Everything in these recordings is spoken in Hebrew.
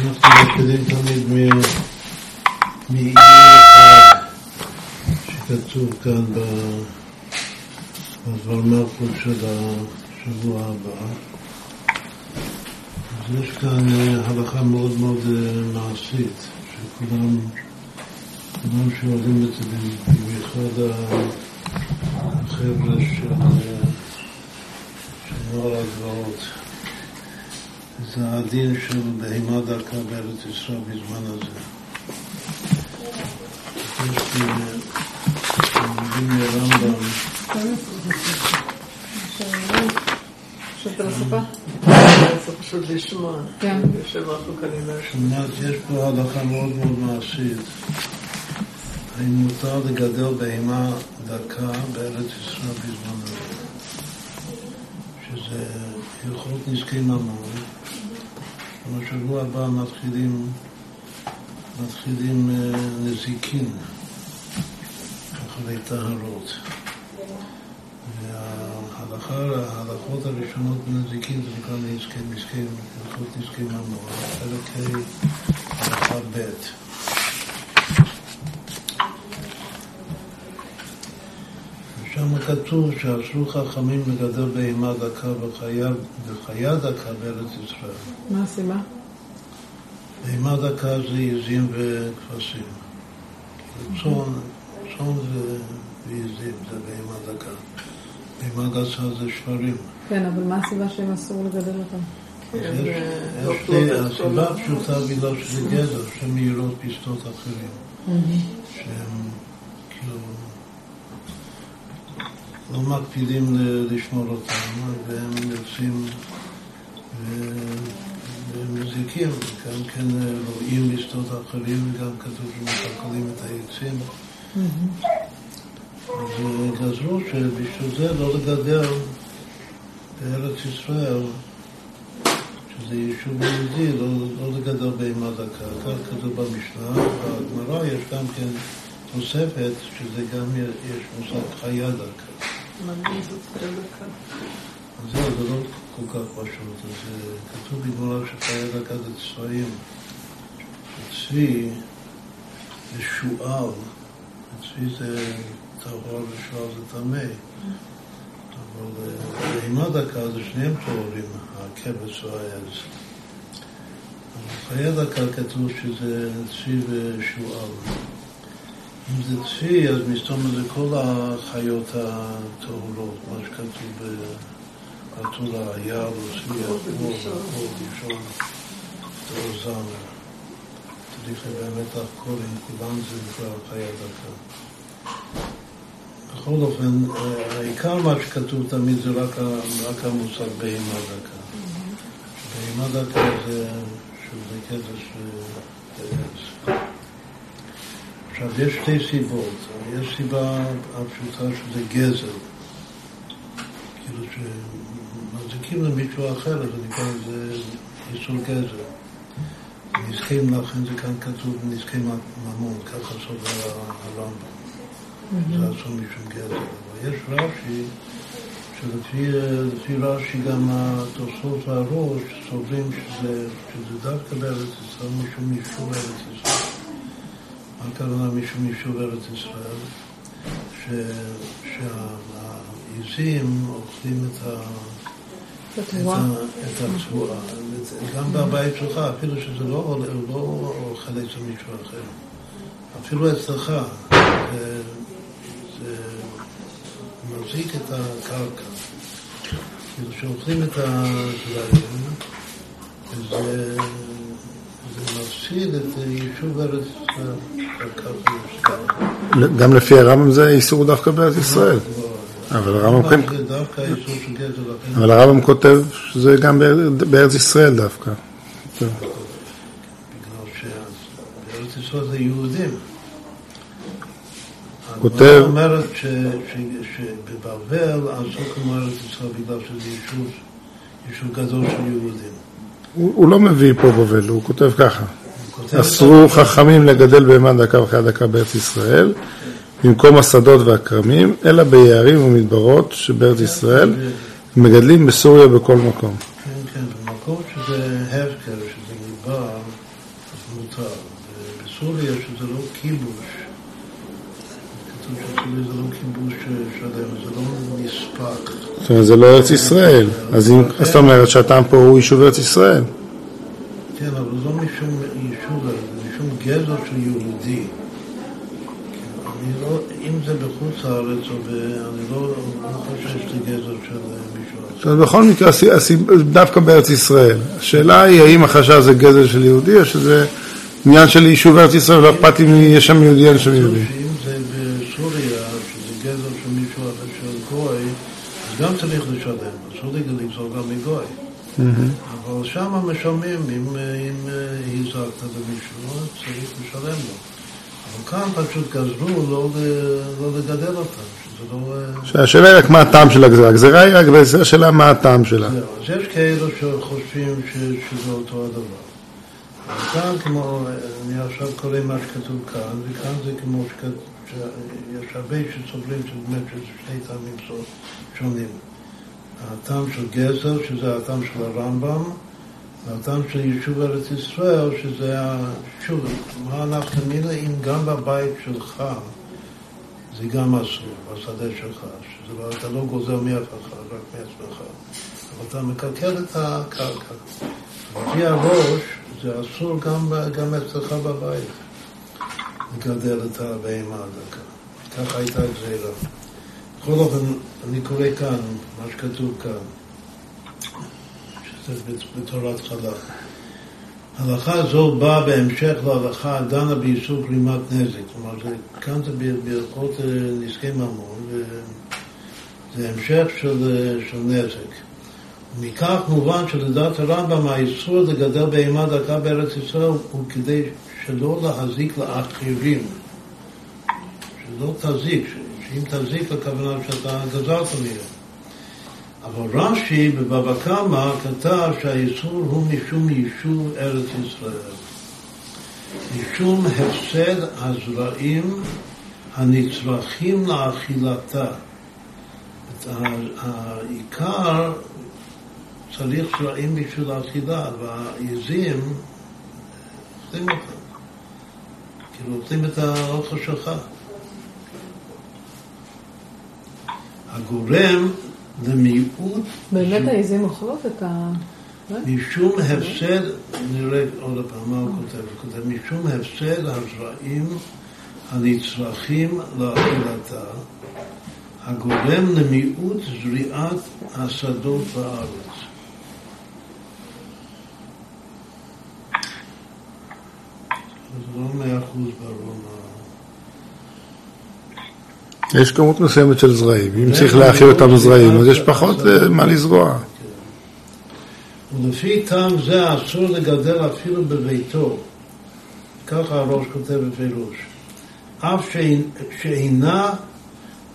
אנחנו מתחילים תמיד מאי אחד שכתוב כאן בדבר מלכות של השבוע הבא. אז יש כאן אה, הלכה מאוד מאוד אה, מעשית, שכולם כולם שואלים את זה, במיוחד החבר'ה של אה, נוער הגבעות. זה הדין של בהמה דרכה בארץ ישראל בזמן הזה. יש לי מרמב"ם. פשוט לשמוע. כן. יש פה הלכה מאוד מאוד מעשית. האם מותר לגדל בהמה דקה בארץ ישראל בזמן הזה? שזה הלכות נזקי ממון. בשבוע הבא מתחילים, מתחילים אה, נזיקין אחרי טהרות. וההלכה, ההלכות הראשונות בנזיקין זה נקרא נזקי, נזקי, הלכות נזקי ממון, חלק ה' הלכה ב'. שם כתוב שאסרו חכמים לגדל בהמה דקה וחיה דקה בארץ ישראל. מה הסיבה? בהמה דקה זה עזים וכבשים. צאן, צאן ועזים זה בהמה דקה. בהמה גסה זה שברים. כן, אבל מה הסיבה שהם אסור לגדל אותם? הסיבה הפשוטה בגלל שזה גדר, שהן מהירות בשדות אחרים. שהם כאילו... לא מקפידים לשמור אותם, והם יוצאים ומזיקים, גם כן רואים לשתות אחרים, וגם כתוב שמקלקלים את העצים. אז גזרו שבשביל זה לא לגדל בארץ ישראל, שזה יישוב יהודי, לא, לא לגדל בהמה דקה. כך כתוב במשנה, בגמרא יש גם כן תוספת, שזה גם יש מושג חיה דקה. זהו, זה לא כל כך פשוט. אז כתוב בגמרא שחיי דקה זה צבעים. צבי זה שועל, צבי זה טהור ושועל זה טמא. אבל בהמה דקה זה שניהם טהורים, הכבש או העז. אבל חיי דקה כתוב שזה צבי ושועל. אם זה צבי, אז מסתום זה כל החיות הטהורות, מה שכתוב כתוב היער, או צבי, הכול, הכול, ראשון, זמר. צריך באמת הכל, עם כולם זה כבר חיה דקה. בכל אופן, העיקר מה שכתוב תמיד זה רק, רק המושג בהמה דקה. בהמה דקה זה, שוב, זה קטע של... עכשיו, יש שתי סיבות. יש סיבה הפשוטה שזה גזל. כאילו שמזיקים למישהו אחר, אז נקרא לזה איסור גזל. נזקי לכן זה כאן כתוב נזקי ממון, ככה סובר הרמב"ם. זה אסור משום גזל. אבל יש רש"י, שלפי רש"י גם התוספות והראש סוברים שזה, שזה דווקא בארץ ישראל משום משום ארץ ישראל. הכוונה מישהו בארץ ישראל? שהעיזים אוכלים את ה... את הצבועה. גם בבית שלך, אפילו שזה לא, לא אוכל אצל מישהו אחר. אפילו אצלך, זה מחזיק את הקרקע. כאילו שאוכלים את הדברים, וזה... מפסיד את יישוב ארץ. גם לפי הרמב"ם זה איסור דווקא בארץ ישראל. אבל הרמב"ם. אבל הרמב"ם כותב שזה גם בארץ ישראל דווקא. בגלל שבארץ ישראל זה יהודים. כותב... אומרת שבבבל עשו כמו ארץ ישראל בגלל שזה יישוב גדול של יהודים. הוא לא מביא פה בבל, הוא כותב ככה. אסרו חכמים לגדל בהמה דקה וחיה דקה בארץ ישראל, במקום השדות והכרמים, אלא ביערים ומדברות שבארץ ישראל, מגדלים בסוריה בכל מקום. כן, כן, במקום שזה הפקר, שזה מדבר, מותר. בסוריה, שזה לא כיבוש, כתוב שסוריה זה לא כיבוש שלם, זה לא נספק. זאת אומרת, זה לא ארץ ישראל. אז זאת אומרת שהטעם פה הוא יישוב ארץ ישראל. כן, אבל לא משום יישוב, משום גזר של יהודי. לא, אם זה בחוץ לארץ, אני לא, לא חושב שזה גזר של מישהו אחר. בכל מקרה, דווקא בארץ ישראל. השאלה היא האם החשש זה גזר של יהודי או שזה עניין של יישוב ארץ ישראל, לא אכפת אם יש שם יהודי או אין שם יהודי. אם זה בסוריה, שזה גזר של מישהו אחר של גוי, אז גם צריך לשלם. אסור לגזור גם מגוי. אבל שם משלמים, אם הזרקת למישהו, צריך לשלם לו. אבל כאן פשוט גזרו לא, לא לגדל אותם, שזה לא... השאלה היא רק מה הטעם של הגזרה. הגזרה היא רק השאלה מה הטעם שלה. אז יש כאלו שחושבים שזה אותו הדבר. כאן כמו, אני עכשיו קורא מה שכתוב כאן, וכאן זה כמו שיש הרבה שסובלים שבאמת שזה שני טעמים שונים. הטעם של גזר, שזה הטעם של הרמב"ם, והטעם של יישוב ארץ ישראל, שזה, שוב, מה אנחנו מילה אם גם בבית שלך זה גם אסור, בשדה שלך, שזה לא, לא גוזר מאף אחד, רק מעצמך, אבל אתה מקלקל את הקרקע. לפי הראש זה אסור גם, גם אצלך בבית לגדל את הבהמה הדקה. ככה הייתה גזירה. בכל אופן, אני קורא כאן, מה שכתוב כאן, שזה בתורת חלק. הלכה זו באה בהמשך להלכה דנה באיסור גרימת נזק. כלומר, כאן זה בהלכות אה, נזקי ממון, וזה המשך של, אה, של נזק. מכך מובן שלדעת הרמב"ם האיסור לגדל בהמה דקה בארץ ישראל הוא כדי שלא להזיק לאחרים. שלא תזיק, שאם תזיק לכוונה שאתה גזרת מהם. אבל רש"י בבבא קמא כתב שהאיסור הוא משום יישוב ארץ ישראל. משום הפסד הזרעים הנצרכים לאכילתה. העיקר צריך זרעים בשביל האכילה, והעיזים, אוכלים אותם. כאילו אוכלים את האוכל שלך. הגורם למיעוט... באמת העיזים אוכלות את ה... משום הפסד, נראה עוד פעם מה הוא כותב, הוא כותב, משום הפסד הזרעים הנצרכים לאכילתה, הגורם למיעוט זריעת השדות בארץ. זה לא מאה אחוז ברור יש כמות מסוימת של זרעים, אם צריך להאכיל אותם זרעים, אז יש פחות אה, מה לזרוע. ולפי טעם זה אסור לגדל אפילו בביתו, ככה הראש כותב בפירוש, אף שאינה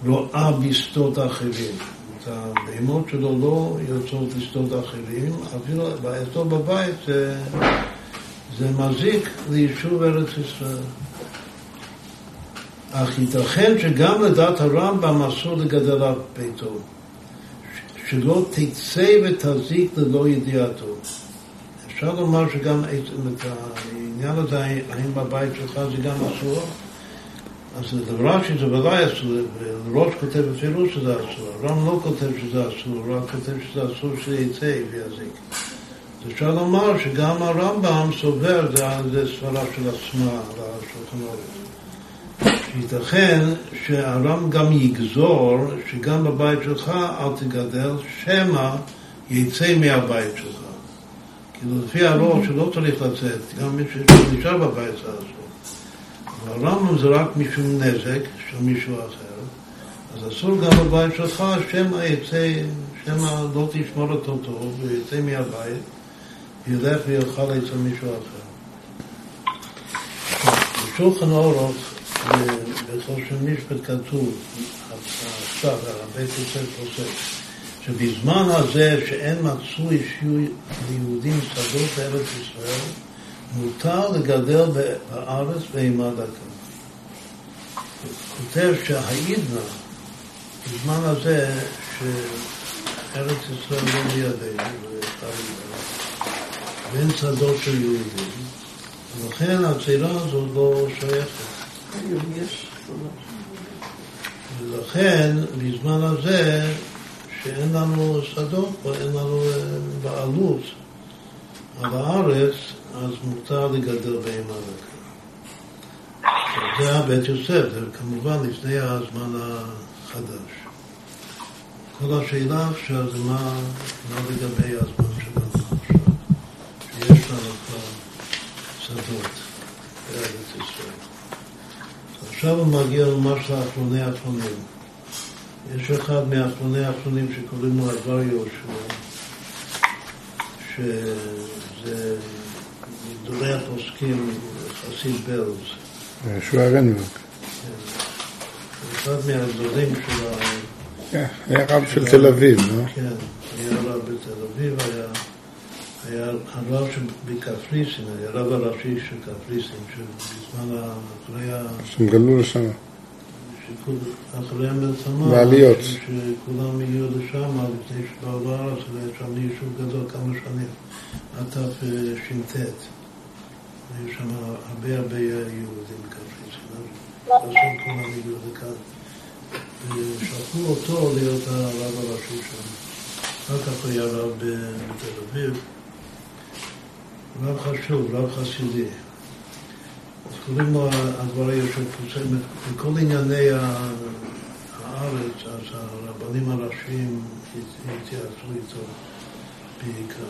רואה בשדות אחרים. את הבהמות שלו לא יוצאות לשדות אחרים, אפילו בעייתו בבית זה מזיק ליישוב ארץ ישראל. אך ייתכן שגם לדעת הרמב"ם אסור לגדל אף ביתו, שלא תצא ותזיק ללא ידיעתו. אפשר לומר שגם את העניין הזה, האם בבית שלך זה גם אסור? אז לרש"י זה ודאי אסור, וראש כותב בפירוש שזה אסור, הרם לא כותב שזה אסור, רק כותב שזה אסור שזה יצא ויזיק. אז אפשר לומר שגם הרמב"ם סובר, זה סברה של עצמה, על השולחן עורף. ייתכן שהרם גם יגזור שגם בבית שלך אל תגדל, שמא יצא מהבית שלך. כאילו לפי הראש שלא צריך לצאת, גם מי שנשאר בבית זה אסור. אבל הרמב"ם זה רק משום נזק של מישהו אחר, אז אסור גם בבית שלך, שמא יצא, שמא לא תשמור אותו טוב, ויצא מהבית, וילך ויאכל אצל מישהו אחר. בשולחן אורך של משפט כתוב, עכשיו, הרבה תוסף תוסף, שבזמן הזה שאין מצוי שיהיו ליהודים שדות בארץ ישראל, מותר לגדל בארץ בהמה דקה. כותב שהעידנה, בזמן הזה שארץ ישראל לא בידינו, ואין שדות של יהודים, ולכן הצעירה הזאת לא שייכת. ולכן, בזמן הזה, שאין לנו שדות או אין לנו אה, בעלות על הארץ, אז מותר לגדל בהמה דקה. זה הבית יוסף, זה כמובן לפני הזמן החדש. כל השאלה עכשיו זה מה, מה לגבי הזמן שלנו עכשיו, שיש לנו כבר שדות בארץ ישראל. עכשיו הוא מגיע ממש לאחרוני האחרונים. יש אחד מאחרוני האחרונים שקוראים לו הדבר יהושע, שזה גדולי הפוסקים, חסיד ברלס. יהושע רנברג. כן. אחד מהגדולים של ה... כן, היה רב של תל אביב, לא? כן, היה רב בתל אביב, היה, היה הרב בקפריסין, היה רב הראשי של קפריסין, שבזמן אחרי ה... שהם גלו לשם. אחרי המלחמה, בעליות. שכולם הגיעו לשם, לפני שבאו לארץ, והיה שם יישוב גדול כמה שנים, עד תש"ט. היו שם הרבה הרבה יהודים בקפריסין, אז כולם הגיעו לכאן. ושלחו אותו להיות הרב הראשי שם. אחר כך הוא היה רב בתל אביב. רב חשוב, רב חסידי. אז קוראים לו הדבר היושב פוסק, בכל ענייני הארץ, אז הרבנים הראשיים התייעצו איתו בעיקר.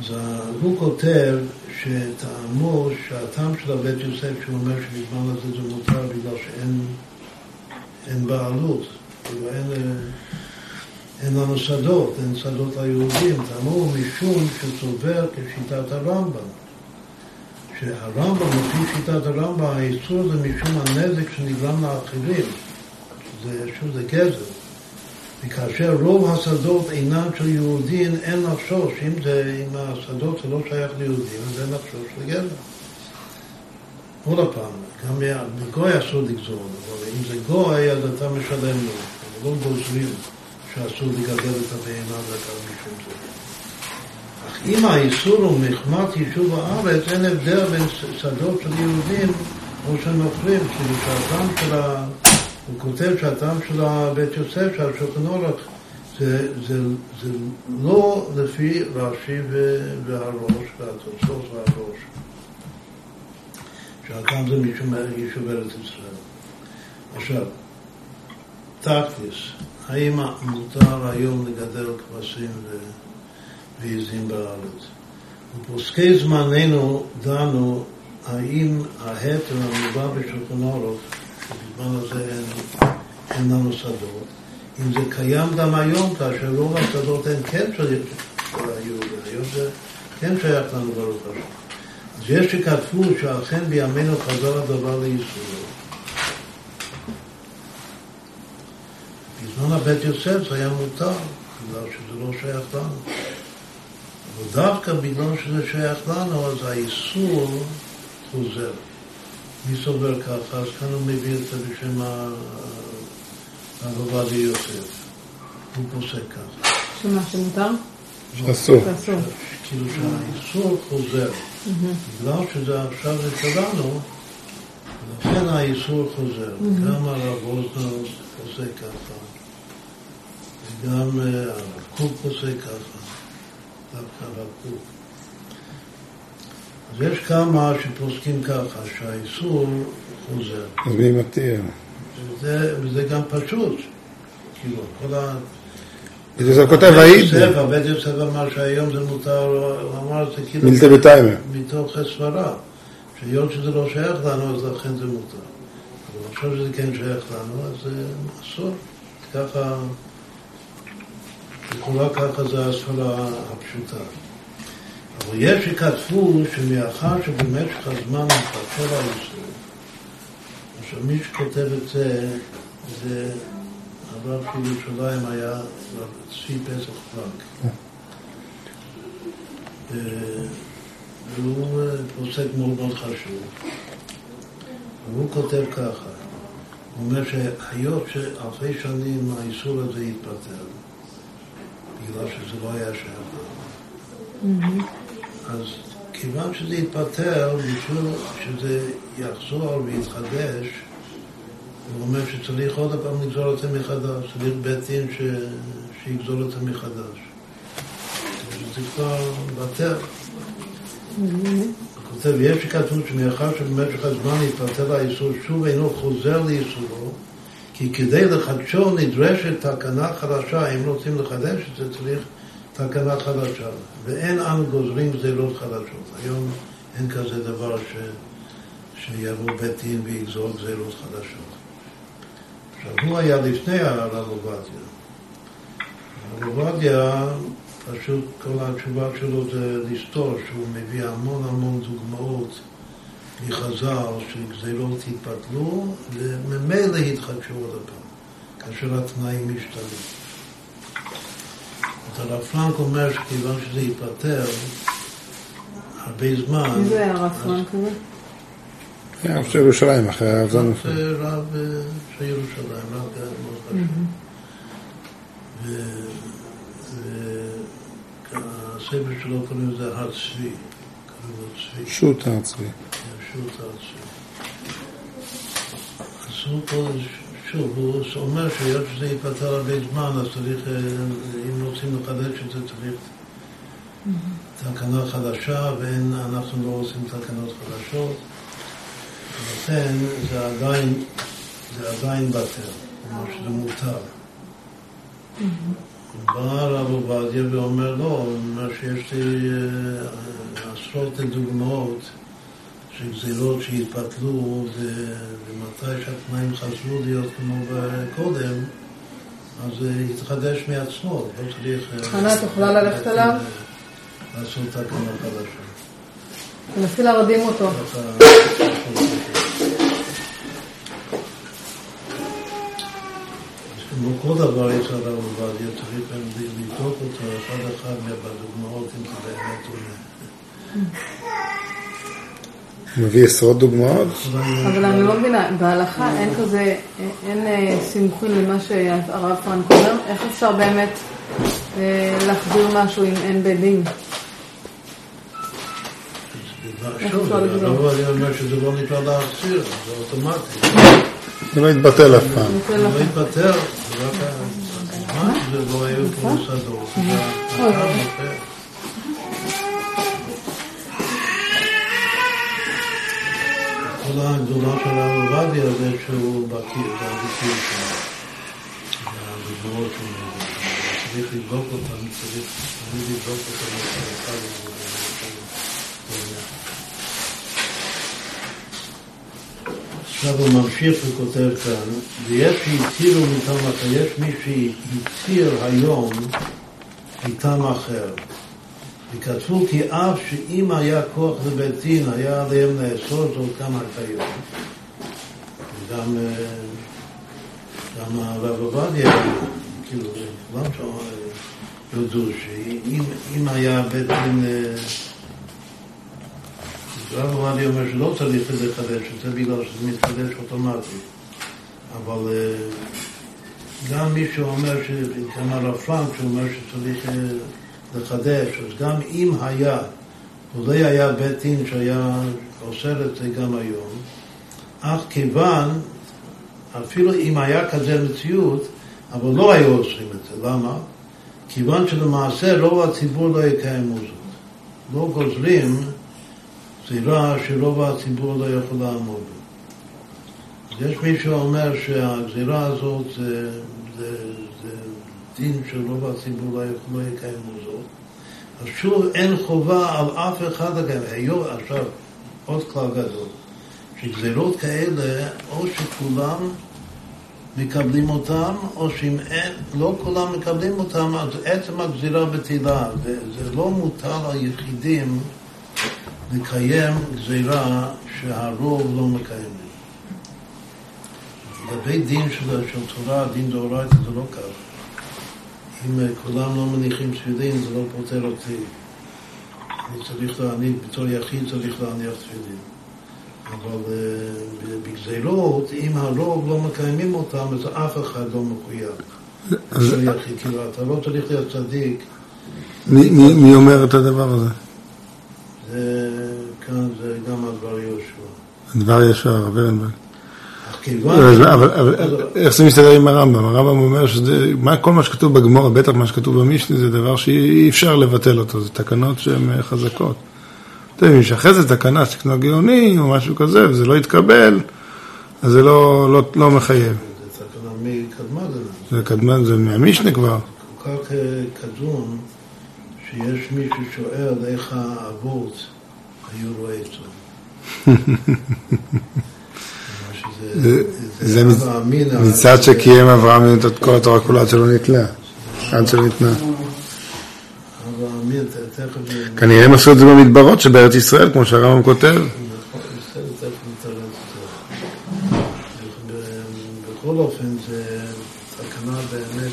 אז הוא כותב שטעמו שהטעם של הבית יוסף, שהוא אומר שבזמן הזה זה מותר בגלל שאין אין בעלות, כאילו אין, אין לנו שדות, אין שדות ליהודים, טעמו משום שסובר כשיטת הרמב"ם. שהרמב"ם, לפי שיטת הרמב"ם, האיסור זה משום הנזק שנגרם לאחרים. זה, שוב, זה גזר. וכאשר רוב השדות אינם של יהודים, אין לחשוש. אם, זה, אם השדות זה לא שייך ליהודים, אז אין לחשוש לגזר. עוד פעם, גם בגוי אסור לגזור, אבל אם זה גוי, אז אתה משלם לו. לא גוזרים שאסור לגדל את הבהמה דקה משום זה. אך אם האיסור הוא מחמת יישוב הארץ, אין הבדל בין שדות של יהודים או של נוכרים, כאילו שהטעם של ה... הוא כותב שהטעם של בית יוסף, של השולחן אורך, זה, זה, זה לא לפי רש"י והראש והתוצאות והראש. שהטעם זה משום יישוב ארץ ישראל. עכשיו, תכלס, האם מותר היום לגדל כבשים ועיזים בארץ? בפוסקי זמננו דנו האם ההתר המובא בשולחן אורך, שבזמן הזה אין, אין לנו שדות, אם זה קיים גם היום, כאשר רוב השדות הן כן של היהודים, היום זה כן שייך לנו ברוך השם. אז יש שכתבו שאכן בימינו חזר הדבר לישראל. בזמן הבית יוסף זה היה מותר, בגלל שזה לא שייך לנו. אבל דווקא בגלל שזה שייך לנו, אז האיסור חוזר. מי סובר ככה? אז כאן הוא מביא את זה בשם הרב עובדיה יוסף. הוא פוסק ככה. שמה, שמותר? שאסור. כאילו שהאיסור חוזר. בגלל שזה עכשיו זה שלנו, לכן האיסור חוזר. גם הרב אוזנר עושה ככה, וגם הרב קוק עושה ככה, דווקא הרב קוק. אז יש כמה שפוסקים ככה, שהאיסור חוזר. אז מי מתיר? וזה, וזה גם פשוט. כאילו, כל ה... זה כותב. יוסף, הבית יוסף אמר שהיום זה מותר, הוא אמר את זה כאילו מילתא בטיימר. מתוך סברה, שהיות שזה לא שייך לנו, אז לכן זה מותר. אבל עכשיו שזה כן שייך לנו, אז זה אסור. ככה, לכאורה ככה זה הסברה הפשוטה. אבל יש שכתבו שמאחר שבמשך הזמן מתפתח האיסור, עכשיו מי שכותב את זה, זה הרב של ירושלים היה צבי פסח פלנק. אה, והוא אה, פוסק מאוד מאוד חשוב. והוא כותב ככה, הוא אומר שהיות שאלפי שנים האיסור הזה התפטר, בגלל שזה לא היה שייך לנו, אז כיוון שזה יתפטר, בשביל שזה יחזור ויתחדש, הוא אומר שצריך עוד פעם לגזור את זה מחדש, צריך בית דין ש... שיגזול את זה מחדש. זה כבר בטל. הוא כותב, יש שכתוב שמאחר שבמשך הזמן יתפטר האיסור, שוב אינו חוזר לאיסורו, כי כדי לחדשו נדרשת תקנה חדשה, אם רוצים לחדש את זה צריך תקנה חדשה, ואין אנו גוזרים גזירות חדשות. היום אין כזה דבר ש... שיבוא בית דין ויגזור גזירות חדשות. עכשיו, הוא היה לפני הרב עובדיה. הרב עובדיה, פשוט כל התשובה שלו זה לסתור, שהוא מביא המון המון דוגמאות מחז"ל שגזירות התבטלו וממילא התחדשו עוד פעם, כאשר התנאים משתנים. אז הרב פרנק אומר שכיוון שזה ייפטר הרבה זמן... מי זה היה הרב פרנק הזה? הרב של ירושלים, אחרי הרב. זה רב אה, של ירושלים, רב מאוד חשוב. והספר שלו קוראים לזה הר צבי, קוראים לו צבי, שו"ת הר צבי. שו"ת הר צבי. אז הוא פה, שוב, הוא אומר שהיות שזה ייפטר הרבה זמן, אז צריך, אה, אם רוצים לחדש את זה, צריך תקנה חדשה, ואנחנו לא עושים תקנות חדשות. ולכן זה עדיין, זה עדיין בטל, כלומר שזה מותר. בא הרב עובדיה ואומר לא, הוא אומר שיש לי אה, עשרות דוגמאות של גזירות שהתפתלו ומתי שהתנאים חזרו להיות כמו קודם, אז זה יתחדש מעצמו, לא צריך... אה, חנה, את יכולה ללכת אליו? לעשות תקנה חדשה. תנסי להרדים אותו. כמו כל דבר יש הרב עובדיה, צריך לבדוק אותו אחד אחד בדוגמאות, אם זה באמת עולה. מביא עשרות דוגמאות. אבל אני לא מבינה, בהלכה אין כזה, אין אה, סימוכין למה שהרב פרנק אומר? איך אפשר באמת אה, להחזיר משהו אם אין בית דין? אומר שזה לא להחזיר, זה אוטומטי. זה לא יתבטל אף פעם. זה לא. התפטר, זה רק הזמן שזה לא היו פה מוסדות. כל הגדולה של הרב עובדיה זה שהוא בקיא, זה הביטוי שלו. זה הדוגמאות שהוא. צריך לבדוק אותם, צריך תמיד לבדוק אותם אחד אחד. עכשיו הוא ממשיך וכותב כאן, ויש שהצהירו מטעם אחר, יש מי שהצהיר היום מטעם אחר. וכתבו כי אף שאם היה כוח לבית דין, היה עליהם לאסור זאת גם. וגם אה, גם הרב עובדיה, כאילו, כולם שם אה, יודו שאם אם היה בית דין אה, הרב עובדיה אומר שלא צריך לחדש את זה בגלל שזה מתחדש אוטומטי. אבל אה, גם מי שאומר, גם הרב פרנק שאומר שצריך לחדש, אז גם אם היה, אולי היה בית דין שהיה אוסר את זה גם היום, אך כיוון, אפילו אם היה כזה מציאות, אבל לא היו אוסרים את זה, למה? כיוון שלמעשה רוב הציבור לא יקיימו זאת. לא גוזרים גזירה שרוב הציבור לא יכול לעמוד בה. יש מי שאומר שהגזירה הזאת זה, זה דין שרוב הציבור לא יקיימו זאת. אז שוב אין חובה על אף אחד לקיים. היום, עכשיו, עוד כלל גדול, שגזירות כאלה, או שכולם מקבלים אותם, או שאם אין, לא כולם מקבלים אותם, אז עצם הגזירה בטלה, זה, זה לא מוטל על יחידים לקיים גזירה שהרוב לא מקיימים. לגבי דין של, של תורה, דין דאורייתא זה לא כך. אם אה, כולם לא מניחים תפילין, זה לא פותר אותי. אני צריך להניח, בתור יחיד צריך להניח תפילין. אבל אה, בגזירות, אם הרוב לא מקיימים אותם, אז אף אחד לא מחויב. בתור יחיד, כאילו, אתה לא צריך להיות צדיק. מי- אומר את הדבר הזה? זה כאן זה גם הדבר יהושע. דבר ישר, הרב ארנברג. אך כיוון... אבל, אבל, אבל איך זה מסתדר עם הרמב"ם? הרמב"ם אומר שזה, מה, כל מה שכתוב בגמור, בטח מה שכתוב במשנה, זה דבר שאי אפשר לבטל אותו, זה תקנות שהן אה, חזקות. אתה יודע, אם יש אחרי זה תקנה שתקנה גאוני או משהו כזה, וזה לא יתקבל, אז זה לא, לא, לא מחייב. זה תקנה מי קדמה לזה. זה קדמן, זה מהמשנה כבר. כל כך אה, קדום, שיש מי ששואל איך האבות היו רועי צאן. זה- זה מצ- מצד שקיים אברהם את כל התורה כולה עד שלא נתלה, עד שלא ניתנה. כנראה הם עשו את זה במדברות שבארץ ישראל, כמו שהרמב"ם כותב. בכל אופן, זה תקנה באמת...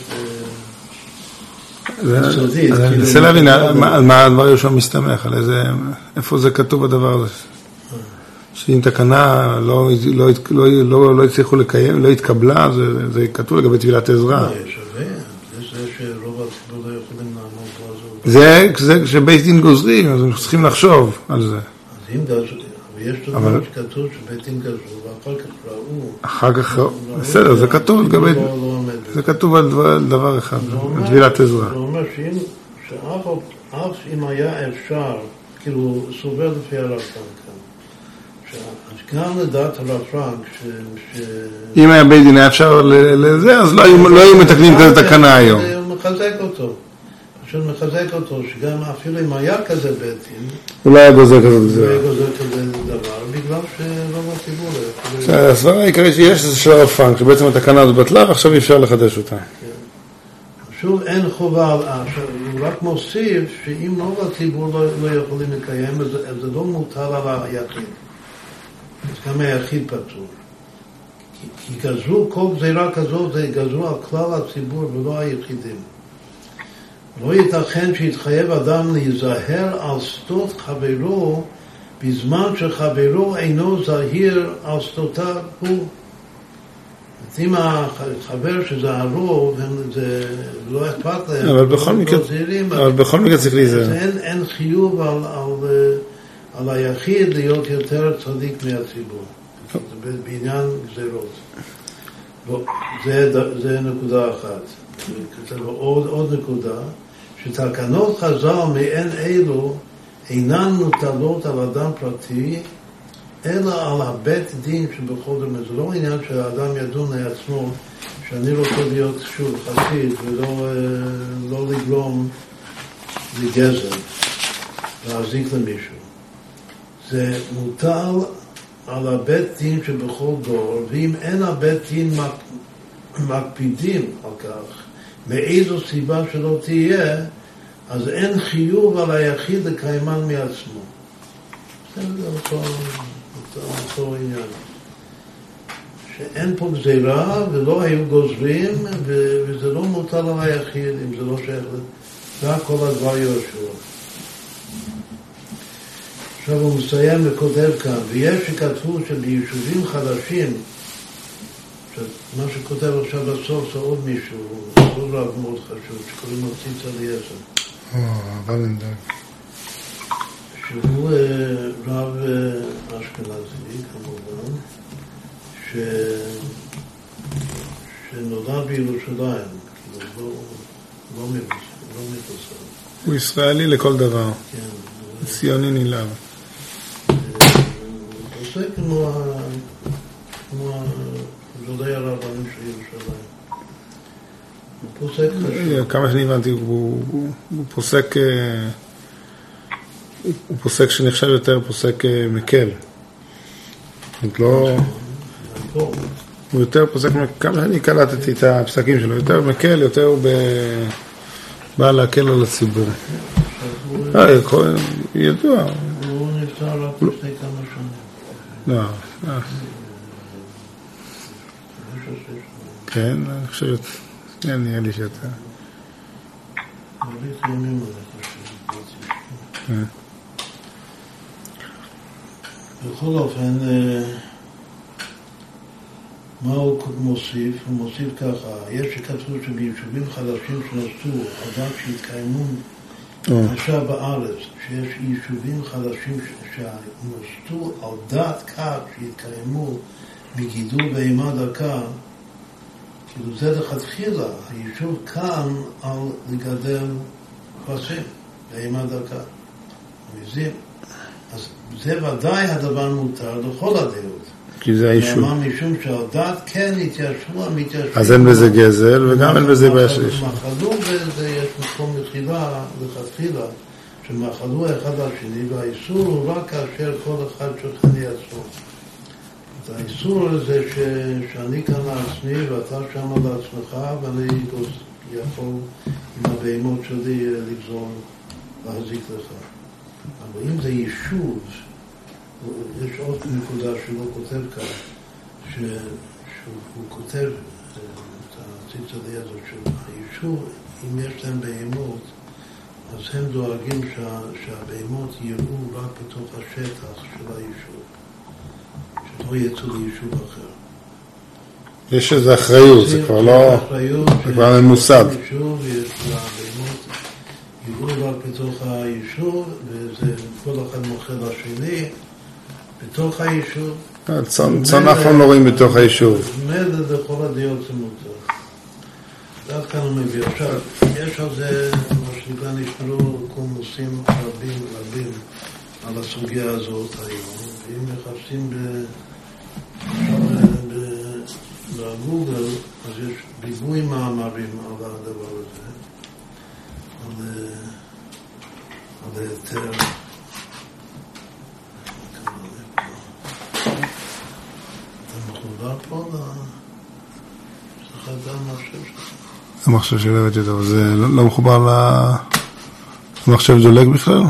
אה, יסודית, אז אני כאילו, מנסה להבין על. מה- הדבר ראשון מסתמך, על איזה, איפה זה כתוב הדבר הזה. שאם תקנה לא, לא, לא, לא, לא הצליחו לקיים, לא התקבלה, זה, זה כתוב לגבי טבילת עזרא. אה, שווה, זה זה שרוב הציבור לא יכולים לעמוד בו, זה... זה, זה כשבית דין גוזרים, אז הם צריכים לחשוב על זה. אז אם גזרו, ויש אבל- דוגמאות שכתוב שבית דין גזרו, ואחר כך ראו... אחר כך, בסדר, זה כתוב לגבי, לא- לא. זה כתוב על דבר, דבר אחד, זה על טבילת עזרא. זה אומר שאם, שאף אף אם היה אפשר, כאילו, סובר לפי הרב פרנק שגם לדעת הרב פרנק, ש... אם היה בית דין היה אפשר לזה, אז לא היו, לא מתקנים כזה תקנה היום. הוא מחזק אותו. פשוט מחזק אותו, שגם אפילו אם היה כזה בית דין, הוא לא היה גוזר כזאת הוא היה גזירה. גוזר כזה דבר, בגלל שלא בציבור לא הסברה העיקרית שיש זה של הרב פרנק, שבעצם התקנה הזאת בטלה ועכשיו אי אפשר לחדש אותה. שוב, אין חובה, על- עכשיו, הוא רק מוסיף שאם רוב הציבור לא, לא יכולים לקיים, אז זה לא מוטל על היחיד. אז גם היחיד פטור. כי, כי גזרו כל גזירה כזאת, זה גזרו על כלל הציבור ולא היחידים. לא ייתכן שיתחייב אדם להיזהר על שדות חברו בזמן שחברו אינו זהיר על שדותיו הוא. אם החבר שזה הרוב, זה לא אכפת להם, אבל בכל מקרה- לא מקרה צריך להיזהר. אין, אין חיוב על, על, היחיד להיות יותר צדיק מהציבור. זה בעניין גזירות. לא, זה, נקודה אחת. כתוב עוד, עוד נקודה, שתקנות חז"ל מעין אלו אינן מוטלות על אדם פרטי, אלא על הבית דין שבכל זאת. זה לא עניין שהאדם ידון לעצמו שאני רוצה להיות שוב חסיד ולא אה, לא לגרום לגזל, להזיק למישהו. זה מוטל על הבית דין שבכל דור, ואם אין הבית דין מק- מקפידים על כך, מאיזו סיבה שלא תהיה, אז אין חיוב על היחיד לקיימן מעצמו. זה אותו, אותו, אותו עניין. שאין פה גזירה ולא היו גוזרים וזה לא מוטל על היחיד אם זה לא שייך. זה הכל הדבר יהושע. עכשיו הוא מסיים וכותב כאן, ויש שכתבו שביישובים חדשים, מה שכותב עכשיו בסוף זה עוד מישהו, עוד רב מאוד חשוב, שקוראים לו ציץ אליעזר. שהוא אה, רב אה, אשכנזי כמובן, ש... שנולד בירושלים, כאילו לא, לא מבוס- לא מבוסר, הוא ישראלי לכל דבר, כן. ציוני נלהב. עושה כמו כמו גדולי הרבנים של ירושלים. הוא פוסק חשוב. כמה שאני הבנתי, הוא, הוא, הוא פוסק, אה, הוא פוסק שנחשב יותר פוסק אה, מקל. לא, פה, הוא יותר פוסק, כמה שאני קלטתי את הפסקים שלו, יותר מקל, יותר ב... בא להקל על הציבור. אה, ידוע, הוא נפטר רק לפני כמה שנים. לא, שנים. כן, אני חושב, כן, נראה לי חושב. כן. בכל אופן, אה, מה הוא מוסיף? הוא מוסיף ככה, יש שכתבו שביישובים חדשים שנוסדו, אדם שהתקיימו עכשיו בארץ, שיש יישובים חדשים שנוסדו על דעת כך שהתקיימו מגידול בהמה דקה, כאילו זה לכתחילה, היישוב כאן על לגדל כבשים, בהמה דקה, עזים. אז זה ודאי הדבר מותר לכל הדעות. כי זה היישוב. למה משום שעל דעת כן התיישבו המתיישבים. אז אין בזה גזל וגם אין בזה בעיה של איש. מחלו בזה, יש מקום מחילה, לכתחילה, שמחלו אחד על שני, והאיסור הוא רק כאשר כל אחד יעצמו. אז האיסור הזה ש, שאני כאן לעצמי ואתה שם לעצמך, ואני יכול עם הבהמות שלי לגזול, להזיק לך. אבל אם זה יישוב, יש עוד נקודה שהוא לא כותב כאן, ש, שהוא כותב אה, את הציצה הזאת של היישוב, אם יש להם בהמות, אז הם דואגים שה, שהבהמות יראו רק בתוך השטח של היישוב, שלא יצאו ליישוב אחר. יש איזו אחריות, זה כבר לא... זה כבר ממוסד. יש לבהמות יראו רק בתוך היישוב, וזה כל אחד מוכר לשני. בתוך היישוב. צאן אף פעם לא רואים בתוך היישוב. מילא לכל הדעות זה מותר. כאן הוא מביא. עכשיו, יש על זה, מה שנקרא, נשמרו קומוסים רבים רבים על הסוגיה הזאת היום, ואם מחפשים בגוגל, אז יש ריבוי מאמרים על הדבר הזה, על היתר. מחובר פה שלך. המחשב של הבאתי אותו, זה לא, לא מחובר למחשב דולג בכלל?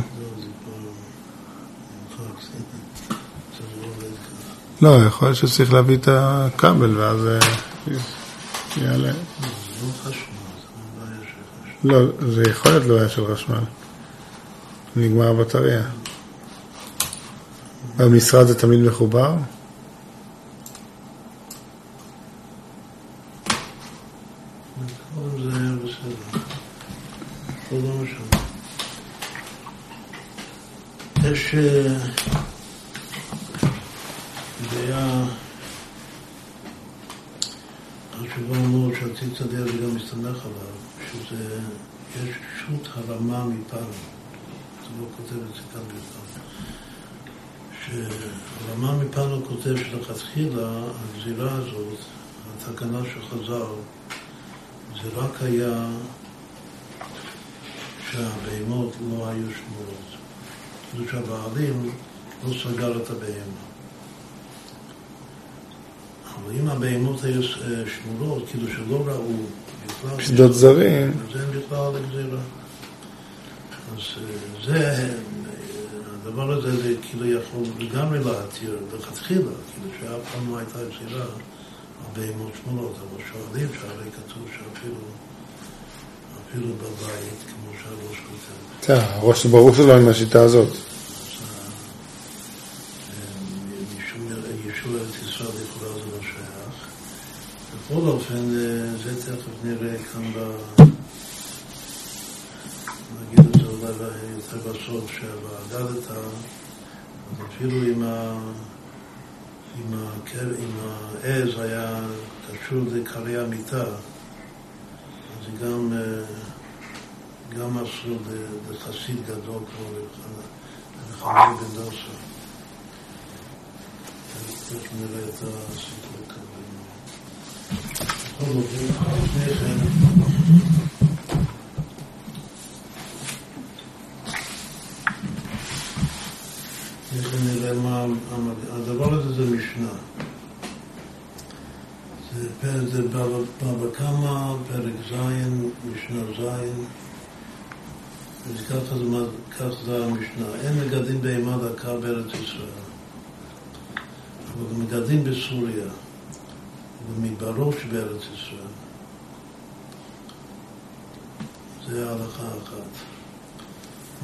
לא, יכול להיות שצריך להביא את הכבל ואז יעלה. לא, זה יכול להיות לא היה של חשמל. נגמר הבטריה. במשרד זה תמיד מחובר? יש דעה חשובה מאוד שהציץ הדעה וגם מסתמך עליו, שזה, יש שו"ת הרמה מפעם, זה לא כותב את זה כאן בכלל, שהרמה מפעם כותב שלכתחילה הגזירה הזאת, התקנה של חז"ל, זה רק היה שהבהמות לא היו שמורות. כאילו שהבעלים לא סגר את הבהמה. אבל אם הבהמות היו אה, שמורות, כאילו שלא ראו בכלל... שדות זרים. אז הם בכלל הגזירה. אז אה, זה, הדבר הזה זה כאילו יכול לגמרי להתיר לכתחילה, כאילו שאף פעם לא הייתה גזירה על בהמות שמורות, אבל שואלים שהרי כתוב שאפילו אפילו בבית, כמו שהראש כותב. בסדר, הראש ברור שלא עם השיטה הזאת. ישוע ארץ ישראל לכאורה זה לא שייך. בכל אופן, זה תכף נראה כאן ב... נגיד את זה אולי יותר בסוף, שהוועדת, אז אפילו אם אם העז היה קשור לקרי המיטה, אז זה גם, גם אסור לחסיד גדול כמו לחמי בן דוסה. תכף נראה את הסיפור כאן. בכל לפני כן, לפני כן נראה מה... הדבר הזה זה משנה. זה, בבא קמא, פרק ז', משנה ז', וככה זה המשנה. אין מגדלים בהמה דקה בארץ ישראל. אבל מגדלים בסוריה, ובמדברות שבארץ ישראל. זה ההלכה אחת.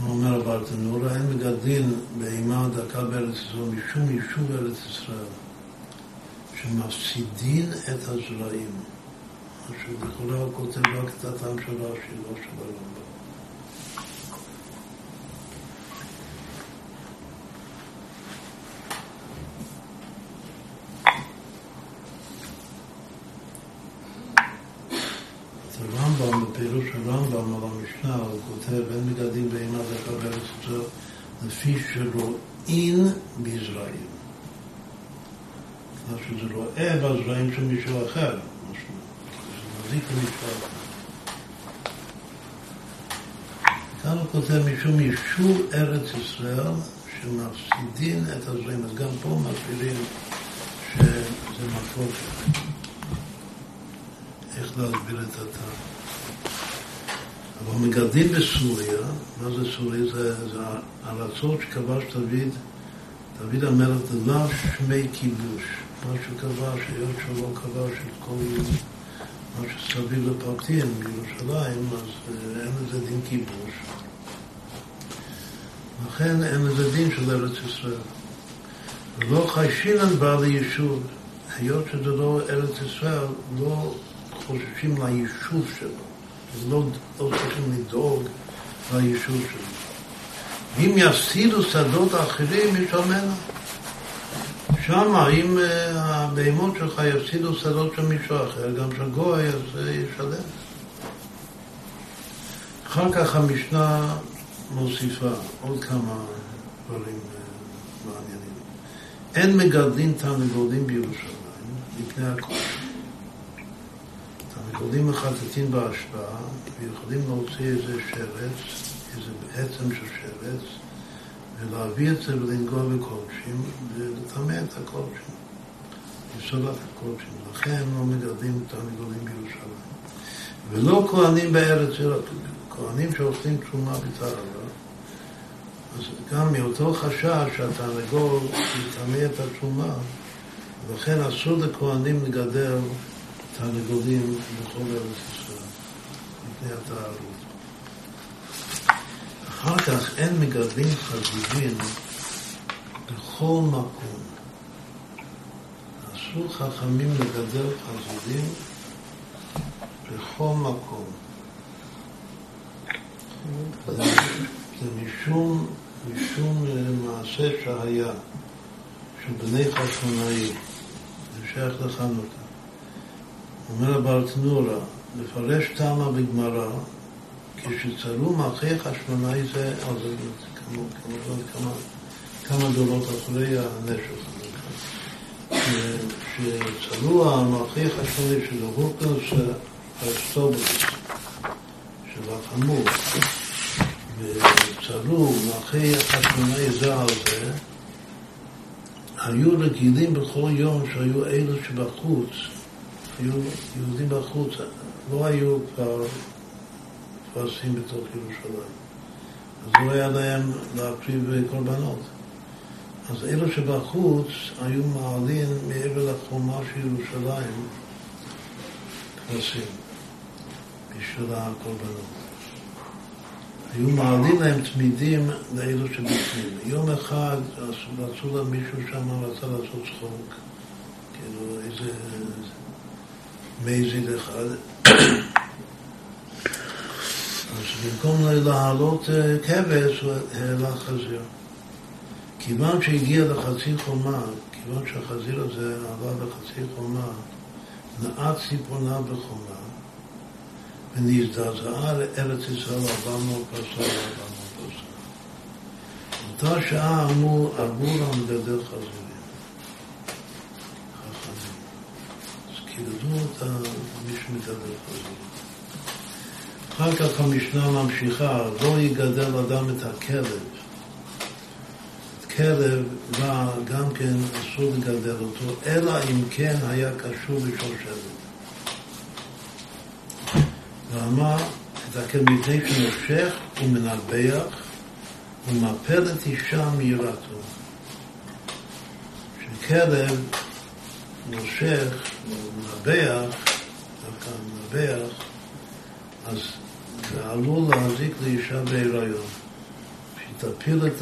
הוא אומר הברטנורה, אין מגדלים בהמה דקה בארץ ישראל משום יישוב ארץ ישראל, שמפסידין את הזרעים. עכשיו, לכאורה הוא כותב רק את הטעם של רש"י, לא של הרמב"ם. רואה בזרעים של מישהו אחר, משהו, מזיק למישהו אחר. כאן הוא כותב משום יישוב ארץ ישראל שמפסידים את הזרעים, אז גם פה מפעילים שזה מקור איך להסביר את הטעם. אבל מגדלים בסוריה, מה זה סוריה? זה, זה הארצות שכבש דוד, דוד המלך דלא שמי כיבוש. מה שקבע, שהיות שהוא לא כבש את כל מה שסביב לפרטים בירושלים, אז אין לזה דין כיבוש. לכן אין לזה דין של ארץ ישראל. ולא חיישינן בא ליישוב, היות שזה לא ארץ ישראל, לא חוששים ליישוב שלו. אז לא, לא צריכים לדאוג ליישוב שלו. ואם יפסידו שדות אחרים, יש ישלמנה. שם, אם אה, הבהמות שלך יפסידו שדות של מישהו אחר, גם של גוי, אז ישלם. אחר כך המשנה מוסיפה עוד כמה דברים אה, מעניינים. אין מגדלים תרנגולים בירושלים מפני הכל. תרנגולים מחטטים בהשפעה ויכולים להוציא איזה שרץ, איזה עצם של שרץ, ולהביא את זה ולנגוע בקודשים ולטמא את הקודשים, לפסול את הקודשים. לכן לא מגדלים תרנגולים בירושלים. ולא כהנים בארץ, כהנים שאוכלים תרומה בטהרה. אז גם מאותו חשש שהתרנגול יטמא את התרומה, ולכן אסור לכהנים לגדל תרנגולים בכל ארץ ישראל, מפני הטהרות. אחר כך אין מגדלים חזירים בכל מקום. אסור חכמים לגדל חזירים בכל מקום. זה, משום משום מעשה שהיה של בני חשמונאי, זה שייך לחנוכה. אומר הבעל תנורה, לפרש תמה בגמרא, כשצרו מלכי חשמונאי זה, אז כמובן כמה, כמה אחרי הנשך. שצרו המלכי חשמונאי של הורקוס ארסטובוס, של החמור, וצרו מלכי החשמונאי זה על זה, היו רגילים בכל יום שהיו אלו שבחוץ, היו יהודים בחוץ, לא היו כבר פרסים בתוך ירושלים. אז לא היה להם להקריב קורבנות. אז אלו שבחוץ היו מעלים מעבר לחומה של ירושלים כבשים בשביל הקורבנות. היו מעלים להם תמידים לאלו שבפנים. יום אחד רצו לה מישהו שם, רצה לעשות צחוק, כאילו איזה מייזיד אחד. במקום להעלות אה, כבש, הוא העלה חזיר. כיוון שהגיע לחצי חומה, כיוון שהחזיר הזה עלה לחצי חומה, נעץ ציפורניו בחומה, ונזדעזעה לארץ ישראל ארבע מאות פרסה וארבע מאות פרסה. באותה שעה אמרו, ארבו לנו לגדל חזירים. חכמים. אז קידדו אותה מי שמגדל חזירים. אחר כך המשנה ממשיכה, לא יגדל אדם את הכלב. כלב רע גם כן אסור לגדל אותו, אלא אם כן היה קשור בשושלת. ואמר את הכלב מפני שנושך ומנבח ומפל את אישה מיראתו. שכלב נושך ומנבח, דווקא מנבח, אז זה עלול להזיק לאישה בהיריון. שתפיל את,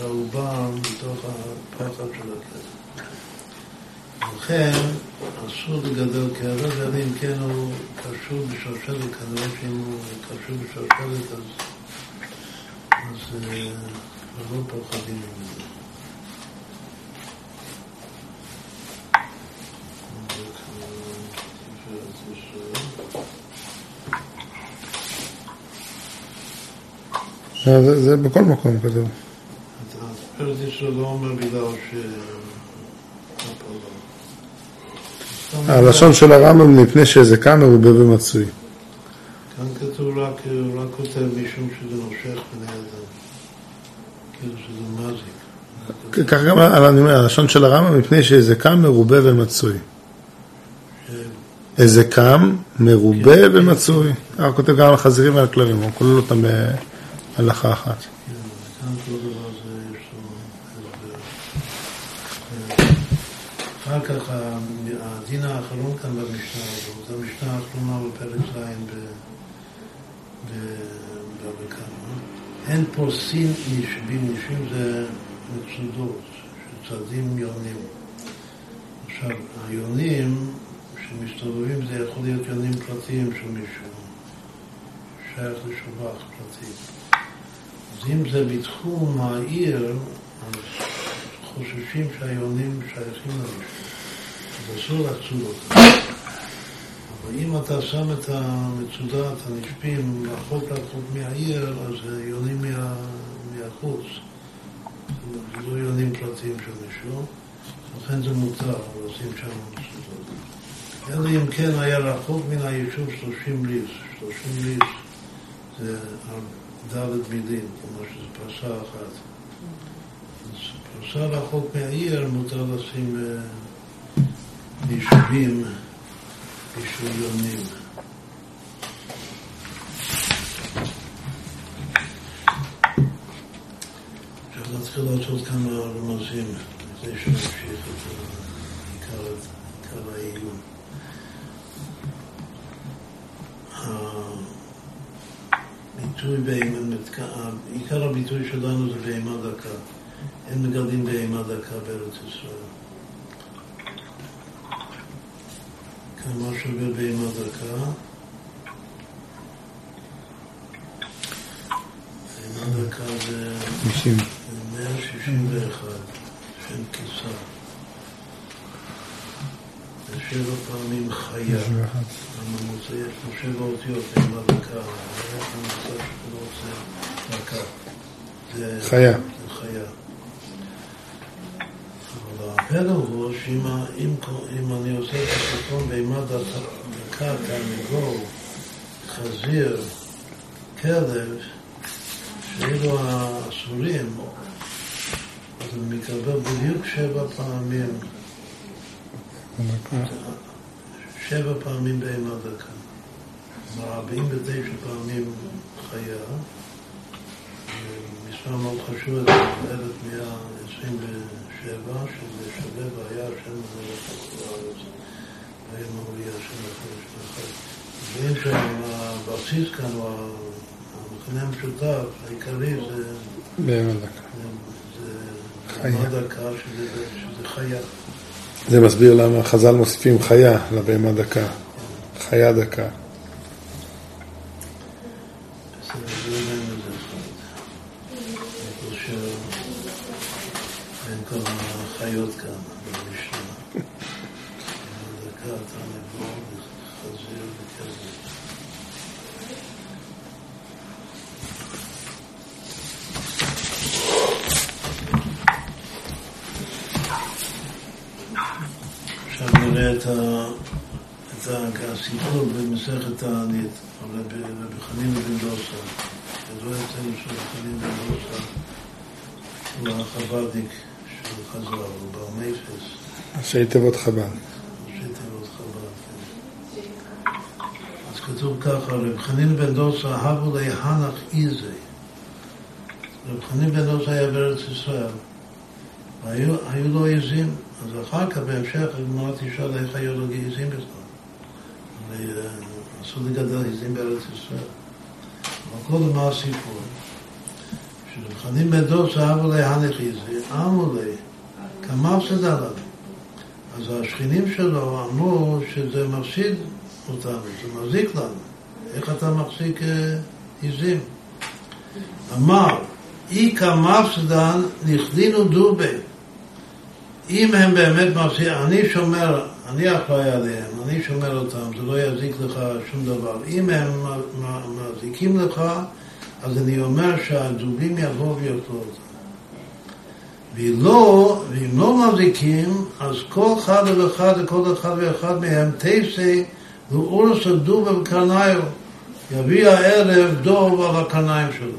העובר מתוך הפחד של הכלב. לכן אסור לגדל כלב, אלא אם כן הוא קשור בשרשרת, כנראה שאם הוא קשור בשרשרת אז, אז אה, לא פוחדים ממנו. זה, זה בכל מקום ש... הלשון של הרמב"ם מפני שזקן מרובה ומצוי. כאן כתוב רק, רק כותב משום שזה נושך בני אדם. כאילו שזה מזיק. כך גם אני אומר, הלשון של הרמב"ם מפני שזקן מרובה ומצוי. איזה קם, מרובה ומצוי. הוא כותב גם על חזירים ועל כלבים, הוא כולל אותם בהלכה אחת. אחר כך הדין האחרון כאן במשנה הזאת, המשנה האחרונה בפרק ז' בבבא קמא. אין פוסין נשבים, נשבים זה מצודות, שצדים יונים. עכשיו, היונים שמסתובבים זה יכול להיות יונים פרטיים של מישהו, שייך לשובח פרטי. אז אם זה בתחום העיר, אז חוששים שהיונים שייכים למישהו, אז אסור לצוד אותם. אבל אם אתה שם את המצודת, הנשפים, רחוק רחוק מהעיר, אז זה יונים מה, מהחוץ. זה לא יונים פרטיים של מישהו, לכן זה מותר לשים שם מצודות. אלא אם כן היה רחוק מן היישוב שלושים ליס. שלושים ליס זה דלת מילים, כלומר שזה פרסה אחת. אז פרסה רחוק מהעיר מותר לשים יישובים ישויונים. עכשיו נתחיל לעשות כמה רמזים לפני שנמשיך את עיקר העיון. הביטוי בהמה, עיקר הביטוי שלנו זה בהמה דקה. אין מגדלים בהמה דקה בארץ ישראל. כמה שווה בהמה דקה? בהמה דקה זה 161 שם כיסה. זה שבע פעמים חיה. הממוצע יש לו שבע אותיות, בהמה דקה. הממוצע שכולו זה. זה חיה. זה חיה. אבל הפלא הוא שאם אם, אם אני עושה את הסרטון בהמה דקה, תרנגול, חזיר, כלב, שאלו האסורים, אז אני מקבל בדיוק שבע פעמים, שבע פעמים בהמה דקה. כלומר, 49 פעמים חיה, מספר מאוד חשוב, 1127, שזה שווה והיה השם לכל הארץ, והיה מורי השם לכל משפחה. מבינים שהבסיס כאן, או המכנה המשותף העיקרי זה... בהמה דקה. זה שזה שזה חיה. זה מסביר למה חז"ל מוסיפים חיה לבהמה דקה. חיה דקה. בסדר, זה עדיין איזה אחד. אני חושב בין כל החיות כאן במשנה. דקה, תרנגול, חזיר וכזה. עכשיו נראה את ה... את ה- הסיפור במסכת תענית, על רבי רבי חנין בן דוסה. ידוע אצלנו שרבי חנין בן דוסה הוא החב"דניק של חז"ל, הוא בר מייפס, ראשי תיבות חב"ד. ראשי תיבות חב"ד. כן. אז כתוב ככה, רבי חנין בן דוסה, הבו לי הנח איזי. רבי חנין בן דוסה היה בארץ ישראל. והיו היו לו עזים, אז אחר כך בהמשך הגמרא תשאל איך היו לו עזים בכלל. אה, אסור לגדל עזים בארץ ישראל. אבל קודם מה הסיפור? כשנבחנים בדוס אבו לי הנחיזי, אמרו לי, כמה הפסדה לנו. אז השכנים שלו אמרו שזה מפסיד אותנו, זה מזיק לנו. איך אתה מחזיק אה, עזים? אמר, איכא מפסדן נכדינו דובי. אם הם באמת מפסידים, אני שומר, אני אחראי עליהם, אני שומר אותם, זה לא יזיק לך שום דבר. אם הם מזיקים לך, אז אני אומר שהדובים יבואו ויאכלו אותם. ואם לא, ואם לא מזיקים, אז כל אחד ואחד וכל אחד ואחד מהם תעשה לאורס הדוב וקרניו, יביא הערב דוב על הקרניים שלו.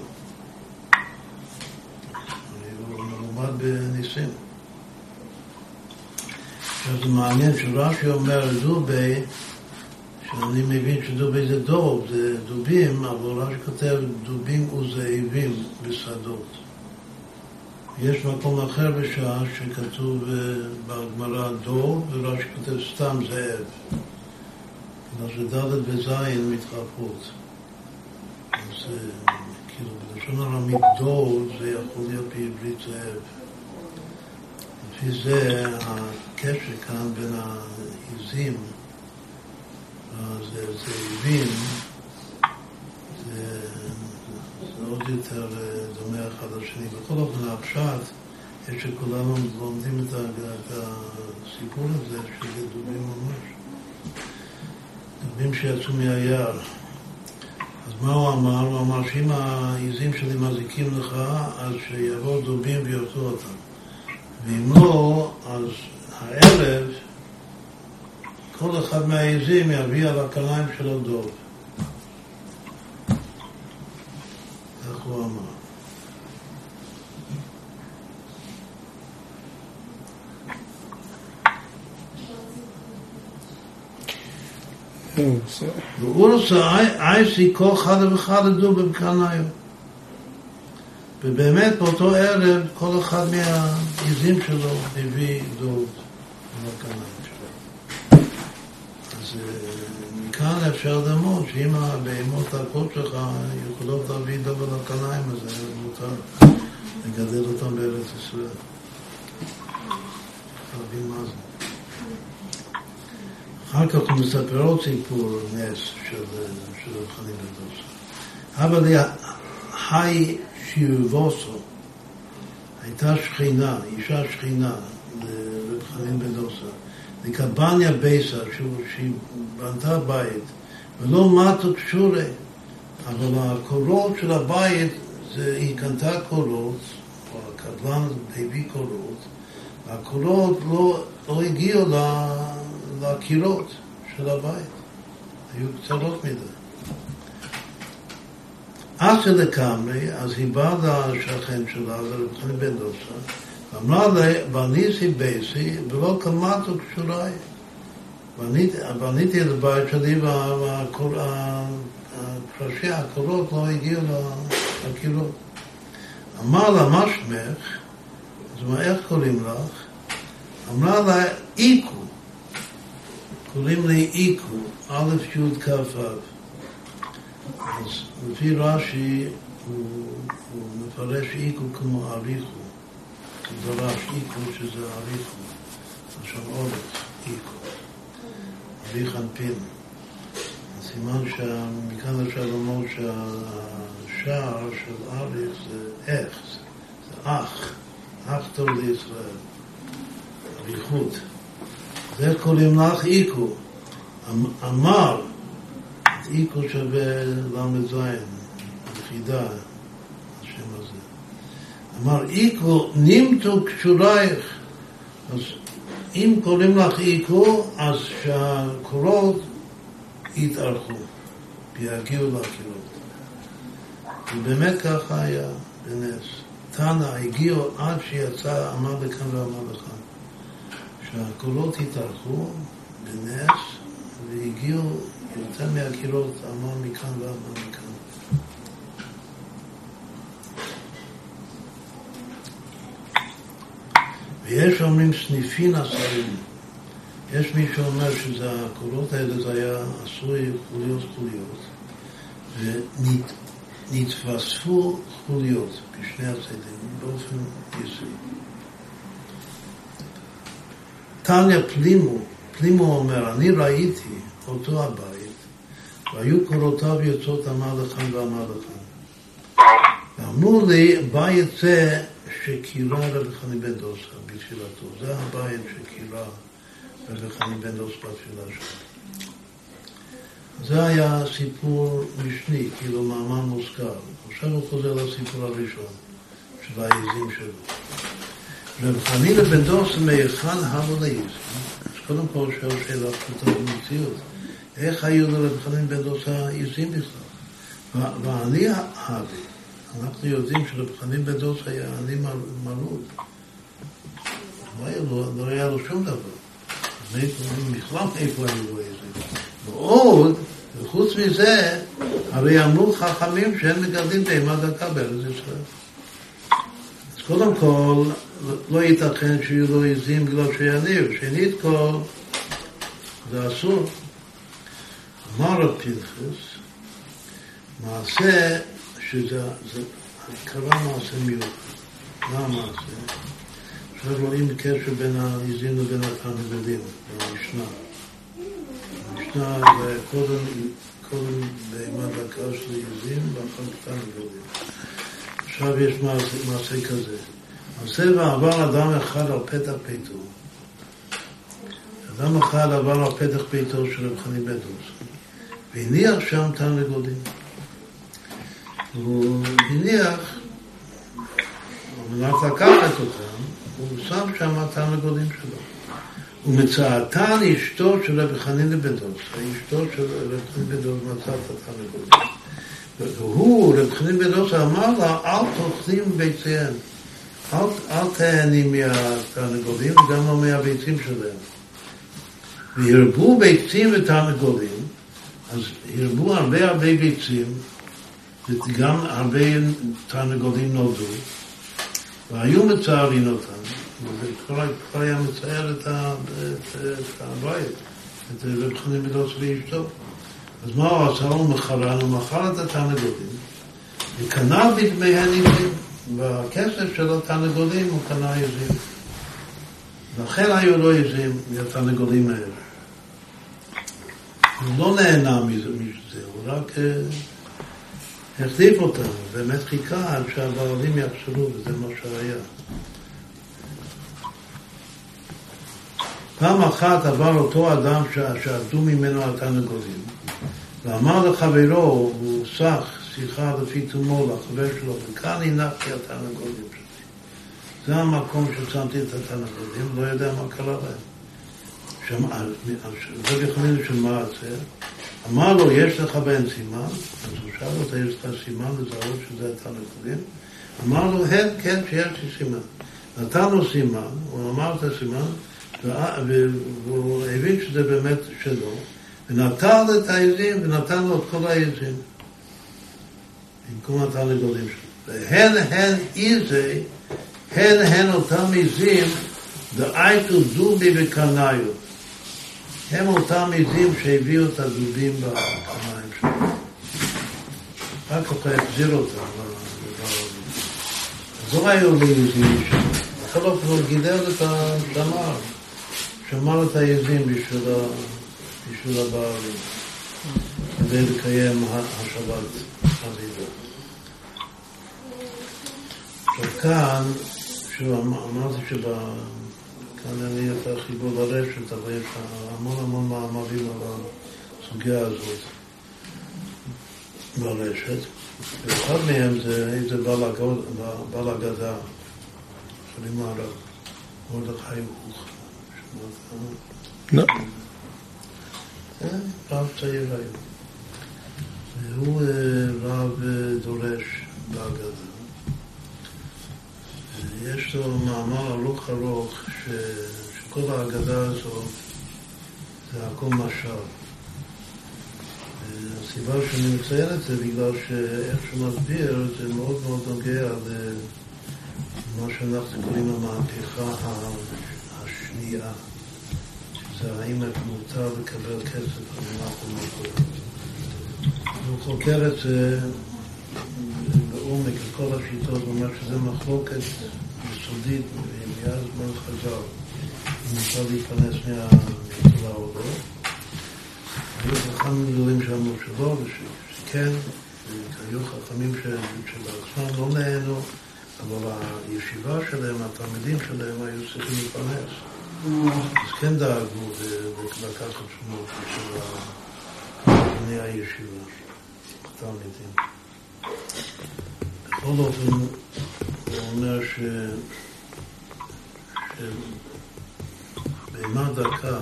הוא מלומד בניסים. זה מעניין שרש"י אומר דובי, שאני מבין שדובי זה דוב, זה דובים, אבל רש"י כותב דובים וזאבים בשדות. יש מקום אחר בשעה שכתוב אה, בגמרא דוב, ורש"י כותב סתם זאב. אז ד' וז' מתחלפות. אז אה, כאילו, בלשון ארמית דוב זה יכול להיות בעברית זאב. לפי זה הקשר כאן בין העיזים הזאבים זה, זה עוד יותר אה, דומה אחד לשני. בכל אופן, הפשט, יש שכולנו לומדים את, הסיפור הזה, שזה דובים ממש. דובים שיצאו מהיער. אז מה הוא אמר? הוא אמר שאם העיזים שלי מזיקים לך, אז שיבואו דובים ויאכלו אותם. ואם לא, אז הערב כל אחד מהעיזים יביא על הקליים שלו דוב. כך הוא אמר. ואורסה אייסי כל חד וחד דוב בקנאיו. ובאמת באותו ערב כל אחד מהעיזים שלו הביא דוב לקנאיו שלו. אז אה, מכאן אפשר ללמוד שאם הבהמות הקוד שלך יכולות להביא דוב לקנאים, אז מותר לגדל אותם בארץ ישראל. להבין מה זה. אחר כך הוא מספר עוד סיפור נס של, של חנין בן אבל היי שיובוסו, הייתה שכינה, אישה שכינה לרב חנין בן דוסה, לקבניה בייסה, שהיא בנתה בית, ולא מתו קשורי, אבל הקולות של הבית, זה, היא קנתה קולות, או הקבלן הביא קולות, והקולות לא, לא הגיעו לקירות של הבית, היו קצרות מדי. אסי לקמרי, אז היא באה לשכן שלה, לרב בן דוסה, ואמרה לה, בניסי בייסי, ולא קמתו קשוריי. בניתי את הבית שלי, והפרשי הקולות לא הגיעו לקירות. אמר לה, מה שמך? אז מה, איך קוראים לך? אמרה לה, איקו. קוראים לי איקו, א' י' כ' ו'. אז לפי רש"י הוא, הוא מפרש איקו כמו אריכו, דרש איקו שזה אריכו, עכשיו עורף, איקו, אריך אנפין. סימן שמכאן אפשר לומר שהשער של אריך זה איך, זה אח, אח טוב לישראל, אריכות. זה קוראים לך איקו. אמ, אמר איקו שווה ל"ז, יחידה, השם הזה. אמר, איקו נימתו קשורייך. אז אם קוראים לך איקו, אז שהקורות יתארכו, ויגיעו לקירות. ובאמת ככה היה בנס. תנא הגיעו עד שיצא, אמר לכאן ואמר לכאן. שהקולות התארכו בנס והגיעו יותר מהקירות המון מכאן והמון מכאן. ויש אומרים סניפין עשרים. יש מי שאומר שזה הקולות האלה זה היה עשוי חוליות חוליות ונתווספו חוליות בשני הצדדים באופן יסודי. תניא פלימו, פלימו אומר, אני ראיתי אותו הבית והיו קורותיו יוצאות אמר לכאן ואמר לכאן. ואמרו לי, בית זה שקירה רבי חני בן דוסה בתפילתו. זה הבית שקירה רבי חני בן דוסה בתפילה שלו. זה היה סיפור משני, כאילו מאמר מוזכר. עכשיו הוא חוזר לסיפור הראשון, של העזים שלו. רב חנינא בן דוסה מהיכן הבו לעזים? אז קודם כל שאלה פשוטה במציאות. איך היו לרב חנין בן דוסה עזים בכלל? ואני האבי. אנחנו יודעים שרב חנין בן דוסה היה עני מרוד. לא לא היה לו שום דבר. בכלל איפה היו לו עזים. ועוד, וחוץ מזה, הרי אמרו חכמים שהם מגדלים בהמה דקה בארץ ישראל. אז קודם כל, לא ייתכן שיהיו לו עזים בגלל שיניב. שנית כל, זה אסור. אמר רב פנחס, מעשה שזה, זה, קרה מעשה מיוחד. מה המעשה? עכשיו רואים קשר בין העזים לבין התנגדים, במשנה. במשנה זה קודם, קודם בהמה דקה של עזים ואחר כך תנגדים. עכשיו יש מעשה, מעשה כזה. מעשה ועבר אדם אחד על פתח ביתו. אדם אחד עבר על פתח ביתו של רב חני בדוס, והניח שם תרנגולים. הוא הניח, על מנת לקחת אותם, הוא שם שם תרנגולים שלו. ומצאתן אשתו של רבי חנין בדוס, אשתו של רבי חנין בדוס מצא את התרנגולים. והוא, רבי חנין בדוס, אמר לה, אל תאכלי מביציהן. אל, אל תהני מהתרנגולים, גם לא מהביצים שלהם. והרבו ביצים ותרנגולים, אז הרבו הרבה הרבה ביצים, וגם הרבה תרנגולים נולדו, והיו מצערים אותם, וזה כבר היה מצער את, הבית, את רב חנין בדוס ואשתו. אז מה הוא עשה? הוא מכרן, הוא מכר את התרנגולים, וקנה בדמיהן עזים. בכסף של התרנגולים הוא קנה עזים. לכן היו לו עזים מהתרנגולים האלה. הוא לא נהנה מזה, הוא רק uh, החליף אותם, באמת חיכה עד שהבעלים יחשבו, וזה מה שהיה. פעם אחת עבר אותו אדם שעבדו ממנו התרנגולים, ואמר לחברו, הוא סח שיחה לפי תומו לחבר שלו, וכאן הנחתי התרנגולים שלי. זה המקום ששמתי את התרנגולים, לא יודע מה קרה להם. רבי חנין שמע את זה, אמר לו, יש לך בן סימן? אז הוא שאל אותו, יש לך סימן לזהות שזה התרנגולים? אמר לו, כן, כן, שיש לי סימן. נתן לו סימן, הוא אמר את הסימן, והוא הבין שזה באמת שלו, ונטל את העזים ונתן לו את כל העזים. במקום התרנגולים שלו. והן הן איזה, הן הן אותם עזים, דאייתו דובי וקנאיו. הם אותם עזים שהביאו את הדובים בקנאים שלהם. כך הוא החזיר אותם. אז לא היו לי עזים שם. בכל אופן הוא גידל את הדמר, שמר את העזים בשביל הבעלים, כדי לקיים השבת עבידה. עכשיו כאן, אמרתי שכאן אין לי את החיבור לרשת, אבל יש המון המון מאמרים על הסוגיה הזאת ברשת. ואחד מהם זה איזה בעל אגדה של עם הרב, מרדכי הוך. לא. רב צעיר היום. והוא רב דורש בהגדה. יש לו מאמר ארוך ארוך, ש... שכל ההגדה הזאת זה הכל משל. הסיבה שאני מציין את זה בגלל שאיך שהוא מסביר זה מאוד מאוד נוגע למה שאנחנו קוראים המהפכה השנייה, שזה האם מותר לקבל כסף על מנת למכור. הוא חוקר את זה לעומק, את כל השיטות, הוא אומר שזה מחלוקת יסודית מאז מאוד חזר, אם אפשר להיכנס מהתורה או לא. היו חכמים גדולים שאמרו שלא, ושכן, היו חכמים שבעצמם לא נהנו, אבל הישיבה שלהם, התלמידים שלהם, היו צריכים להתפרנס. אז כן דאגו לקחת שמות של בני הישיבה, תלמידים. בכל אופן, הוא אומר ש... שבהמה דקה,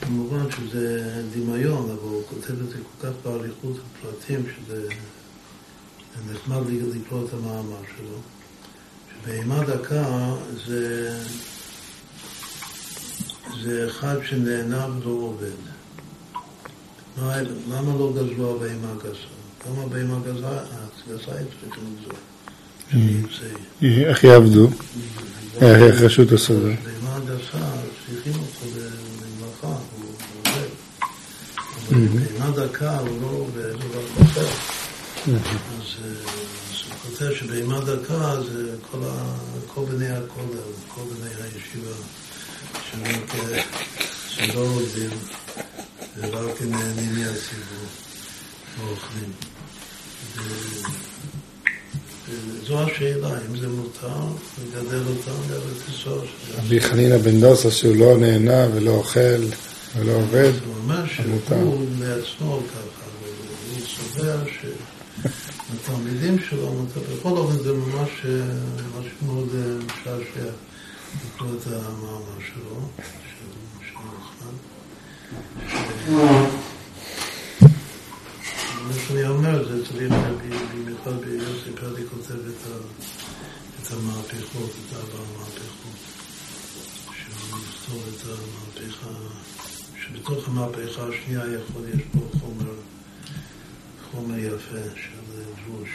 כמובן שזה דמיון, אבל הוא כותב את זה כל כך באריכות הפרטים, שזה נחמד לקרוא את המאמר שלו. שבהמה דקה זה, זה אחד שנהנה ולא עובד. למה לא גזרו על בהמה גסה? למה בהמה צריכה לגזור. איך יעבדו? איך רשות הסדר? בהמה גסה, צריכים אותו למלאכה, הוא עובד. אבל בהמה דקה הוא לא עובד, הוא רק אחר. אז הוא כותב שבהמה דקה זה כל בני הכולל, כל בני הישיבה, שלא עובדים. ורק נהנים מהציבור ואוכלים. זו השאלה, אם זה מותר לגדל אותם בארץ ישראל. רבי חנינא בן דוסה שהוא לא נהנה ולא אוכל ולא עובד, הוא אומר שהוא מעצמו ככה, הוא סובר שהתלמידים שלו, בכל אופן זה ממש משהו מאוד משעשע לקרוא את המאמר שלו, של נחמן. מה שאני אומר זה צריך, במיוחד ביוסי פרדי כותב את המהפכות, את ארבע המהפכות, שהוא יכתוב את המהפכה, שבתוך המהפכה השנייה יכול, יש פה חומר, חומר יפה של דרוש.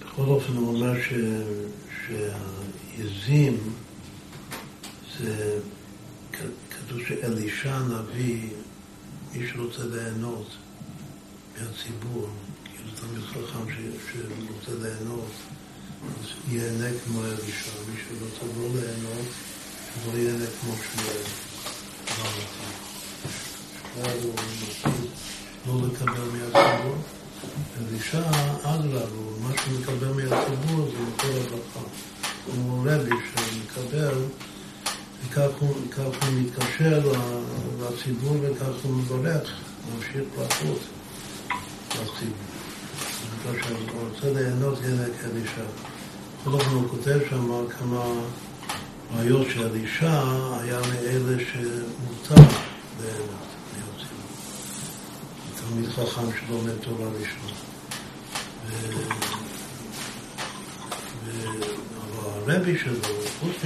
בכל אופן הוא אומר שהעזים זה כתוב שאלישע הנביא, מי שרוצה ליהנות מהציבור, כאילו תמיד חכם שרוצה ליהנות, אז ייהנה כמו אלישע. מי שרוצה לא ליהנות, לא ייהנה כמו שמואל. שמואל הוא מקפיד לא לקבל מהציבור. אלישע, אגרב, מה שהוא מקבל מהציבור זה יותר הברכה. הוא רבי שמקבל וכך הוא, הוא מתקשר לציבור וכך הוא מברך, ממשיך ברכות לציבור. כאשר הוא רוצה ליהנות ילד אלישע. בכל אופן הוא כותב שם כמה בעיות שאלישע היה מאלה שמותר ליהנות מהציבור. תלמיד חכם שלומד תורה ראשונה. אבל הרבי שלו, חוץ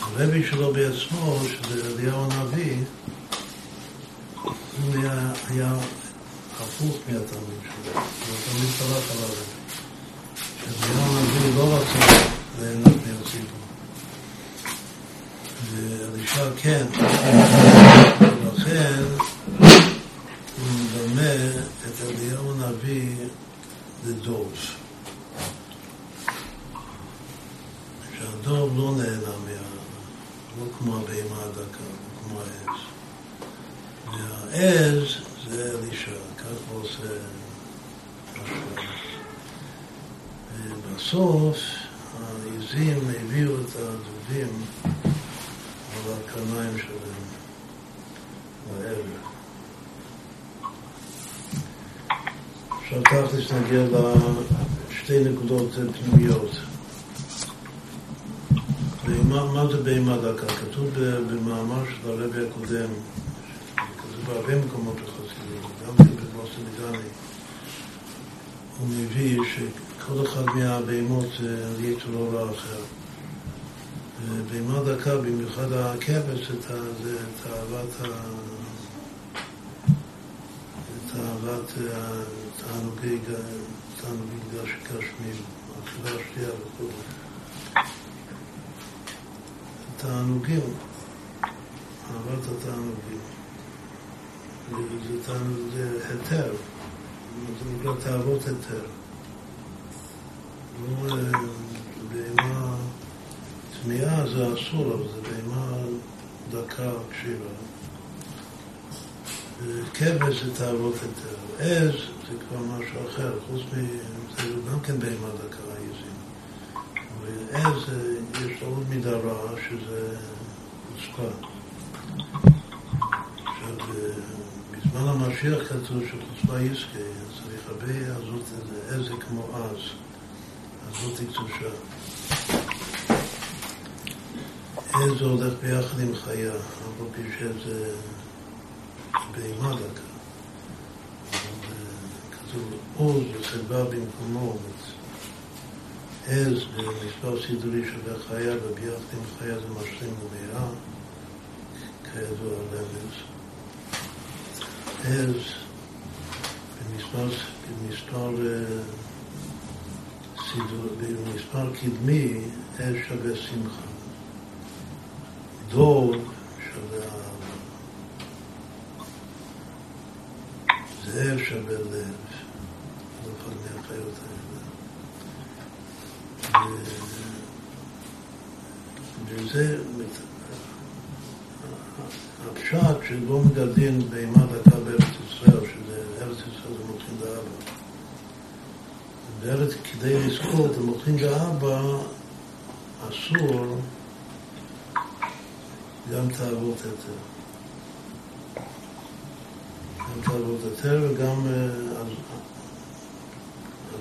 הרבי שלו בעצמו, שזה אליהו הנביא, הוא היה, היה הפוך מהתלמיד שלו. התלמיד סלח על הרבי. שאליהו הנביא לא רצה ליהנות מהציבור. ואלישע כן. ולכן הוא מדמה את אליהו הנביא לדוב. שהדוב לא נהנה מה... לא כמו הבהמה הדקה, לא כמו העז. והעז זה אלישע, הוא עושה. ובסוף העזים הביאו את הדובים על הקרניים שלהם לעבר. עכשיו תכלס נגיע לשתי נקודות פנימיות. מה זה בהמה דקה? כתוב במאמר של הרבי הקודם, כתוב בהרבה מקומות בחסידות, גם בבוסטוניגני, הוא מביא שכל אחד מהבהמות זה על יתר אור אחר. בהמה דקה, במיוחד הכבש, זה תאוות ה... תאוות תענוגי גשמים, אכילה שתייה וכו'. תענוגים, אהבת התענוגים. זה, זה היתר, זה נקרא תאוות היתר. לא בהמה טמאה זה אסור, אבל זה בהמה דקה קשירה. כבש זה תאוות היתר. עז זה כבר משהו אחר, חוץ מזה, זה גם כן בהמה דקה העזים. ועז יש עוד מידה רעה שזה חוצפה. עכשיו, בזמן המשיח כתוב שחוצפה יזכה, צריך הרבה עזות, עז זה כמו עז, עזות קדושה. עז הולך ביחד עם חיה, אבל פי שזה בהמה דקה. כתוב עוז וחדווה במקומו. עז במספר סידורי שווה חיה, וביחד עם חיה זה משלים ומהירה, כידוע רמז. עז במספר, במספר סידור, במספר קדמי, עז שווה שמחה. דור שווה אהבה. זאב שווה לב. כל אחד מהחיות האלה. וזה הפשט שלא מגדלים בהמה דקה בארץ ישראל, שזה ארץ ישראל זה מותחין דאבא. בארץ, כדי לזכור את המותחין דאבא, אסור גם תאוות היתר. גם תאוות היתר וגם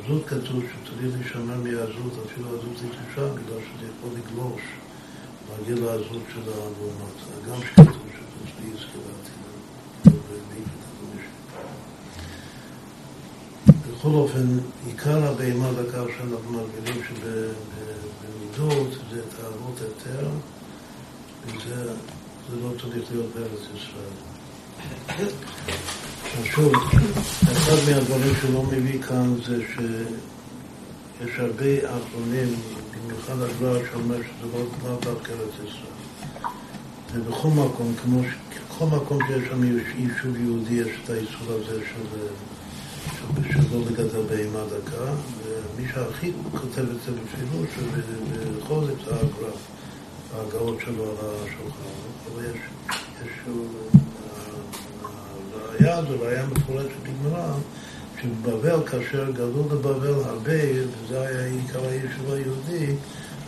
עזות כתוב שצריך להישמר מהעזות, אפילו עזות היא קדושה, בגלל שזה יכול לגלוש, להגיע לעזות של העוונות. גם שכתוב שחוץ ביזכרתי, בכל אופן, עיקר הבהמה דקה שאנחנו מרגילים שבמידות זה תאוות היתר וזה לא צריך להיות בארץ ישראל. שוב, אחד מהדברים שהוא לא מביא כאן זה שיש הרבה אחרונים, במיוחד הגבר שאומר שזה לא דווקא ארץ ישראל. ובכל מקום, כמו בכל מקום שיש שם יישוב יהודי, יש את האיסור הזה של, שלא לגדל בהמה דקה, ומי שהכי כותב את זה בפירוש, ובכל זאת זה הגרף. ההגאות שלו על השולחן, אבל יש, יש ראייה, זו ראייה מפורטת בגמרא, שבבבל, כאשר גדלו לבבל הרבה, וזה היה עיקר היישוב היהודי,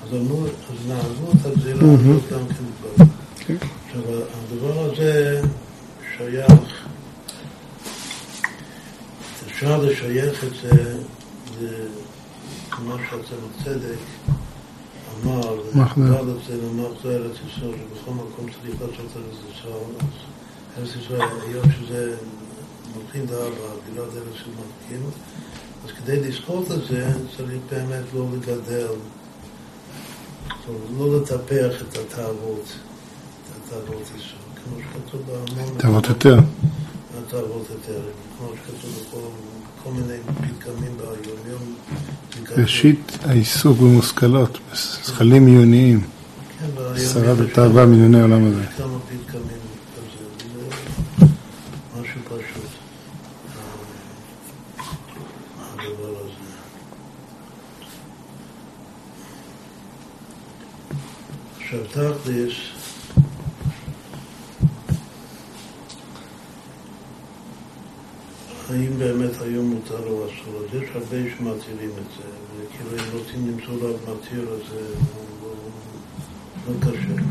אז אמרו, אז נהגו את הגזירה הזאת גם כן בבבל. עכשיו, הדבר הזה שייך, אפשר לשייך את זה, למה שאתם צדק, אמר, גל אצלנו מחזור ארץ ישראל, שבכל מקום צריך לעשות ארץ ישראל, ארץ ישראל, היות שזה מלכים דאבה, בלעד ארץ של מלכים, אז כדי לזכות את זה, צריך באמת לא לגדל, לא לטפח את התאוות, את התאוות ישראל, כמו שכתוב בהמון... תאוות יותר. התאוות יותר, כמו שכתוב בכל... כל מיני פתגמים ביומיום. ראשית העיסוק במושכלות, בשכלים עיוניים. שרה ותאווה מענייני העולם הזה. כמה פתגמים כזה, משהו פשוט. הדבר הזה. עכשיו תכלס האם באמת היום מותר או אסור? אז יש הרבה שמתירים את זה, וכאילו אם רוצים למצוא רב מתיר, אז זה לא, לא קשה,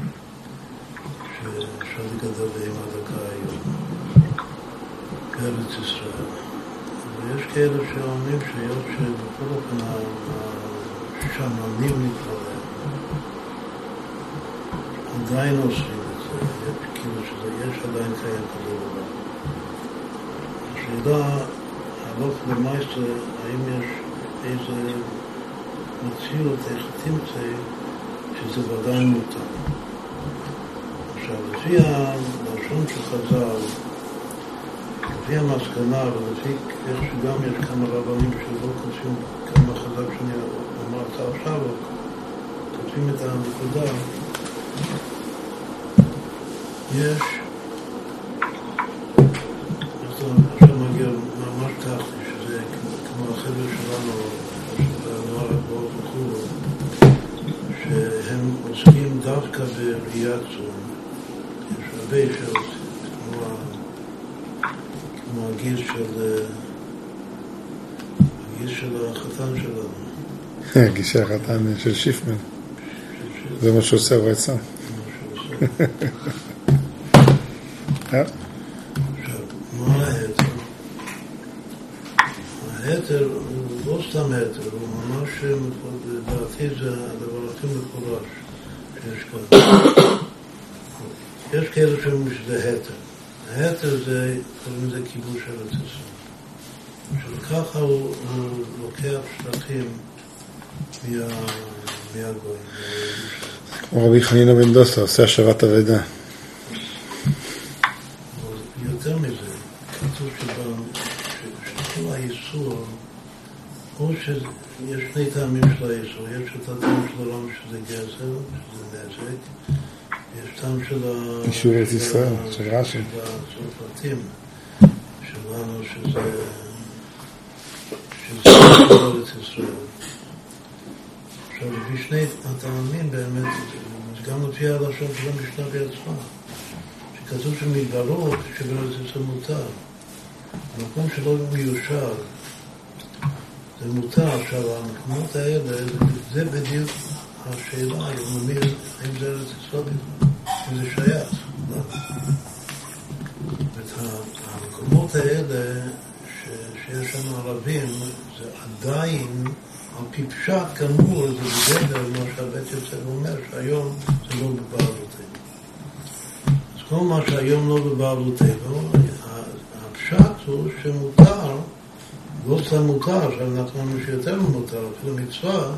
שאפשר לגדל היום, בארץ ישראל. ויש כאלה שאומרים שהיות שבכל אופן השמנים להם, עדיין עושים את זה, כאילו שיש עדיין קיים כזה דבר. השאלה, הלוך למעשה, האם יש איזה מציאות, איך תמצא, שזה ודאי מותר. עכשיו, לפי הלשון של חז"ל, לפי המסקנה, ולפי איך שגם יש כמה רבנים שלא כותבים כמה חזק שאני אמרת עכשיו, כותבים את הנקודה, יש שלנו. גישה החתן של שיפמן. זה מה שעושה צאן. עכשיו, מה ההתר? ההתר הוא לא סתם התר, הוא ממש, לדעתי זה הדבר הכי מפורש שיש כאן. יש כאלה שאומרים שזה התר. ההתר זה, קוראים לזה כיבוש ארץ ישראל. שככה הוא, הוא לוקח שטחים כמו רבי חנינא בן דוסה, עושה השבת אבדה. יותר מזה, כתוב שכל האיסור, או שיש שני טעמים של האיסור, יש את הטעם של הרם שזה גזר, שזה נזק, יש טעם של ה... יישוב ארץ ישראל, של רש"י. של הצרפתים שלנו, שזה... שזה ארץ ישראל. עכשיו, לפי שני הטעמים באמת, גם לפי הלשון של המשנה בעצמה. שכתוב שמדברות שבארץ ישראל מותר. המקום שלא מיושר זה מותר. עכשיו, המקומות האלה, זה- בדיוק השאלה, מי- האם זה ארץ ישראל, אם זה שייך. לא. המקומות האלה שיש שם ערבים, זה עדיין, פי פשט כאמור, זה בגדר מה שהבית יוצא ואומר, שהיום זה לא בבעלותנו. אז כל מה שהיום לא בבעלותנו, ה- הפשט הוא שמותר, לא סתם מותר, עכשיו אנחנו אומרים שיותר ממותר, אפילו מצווה,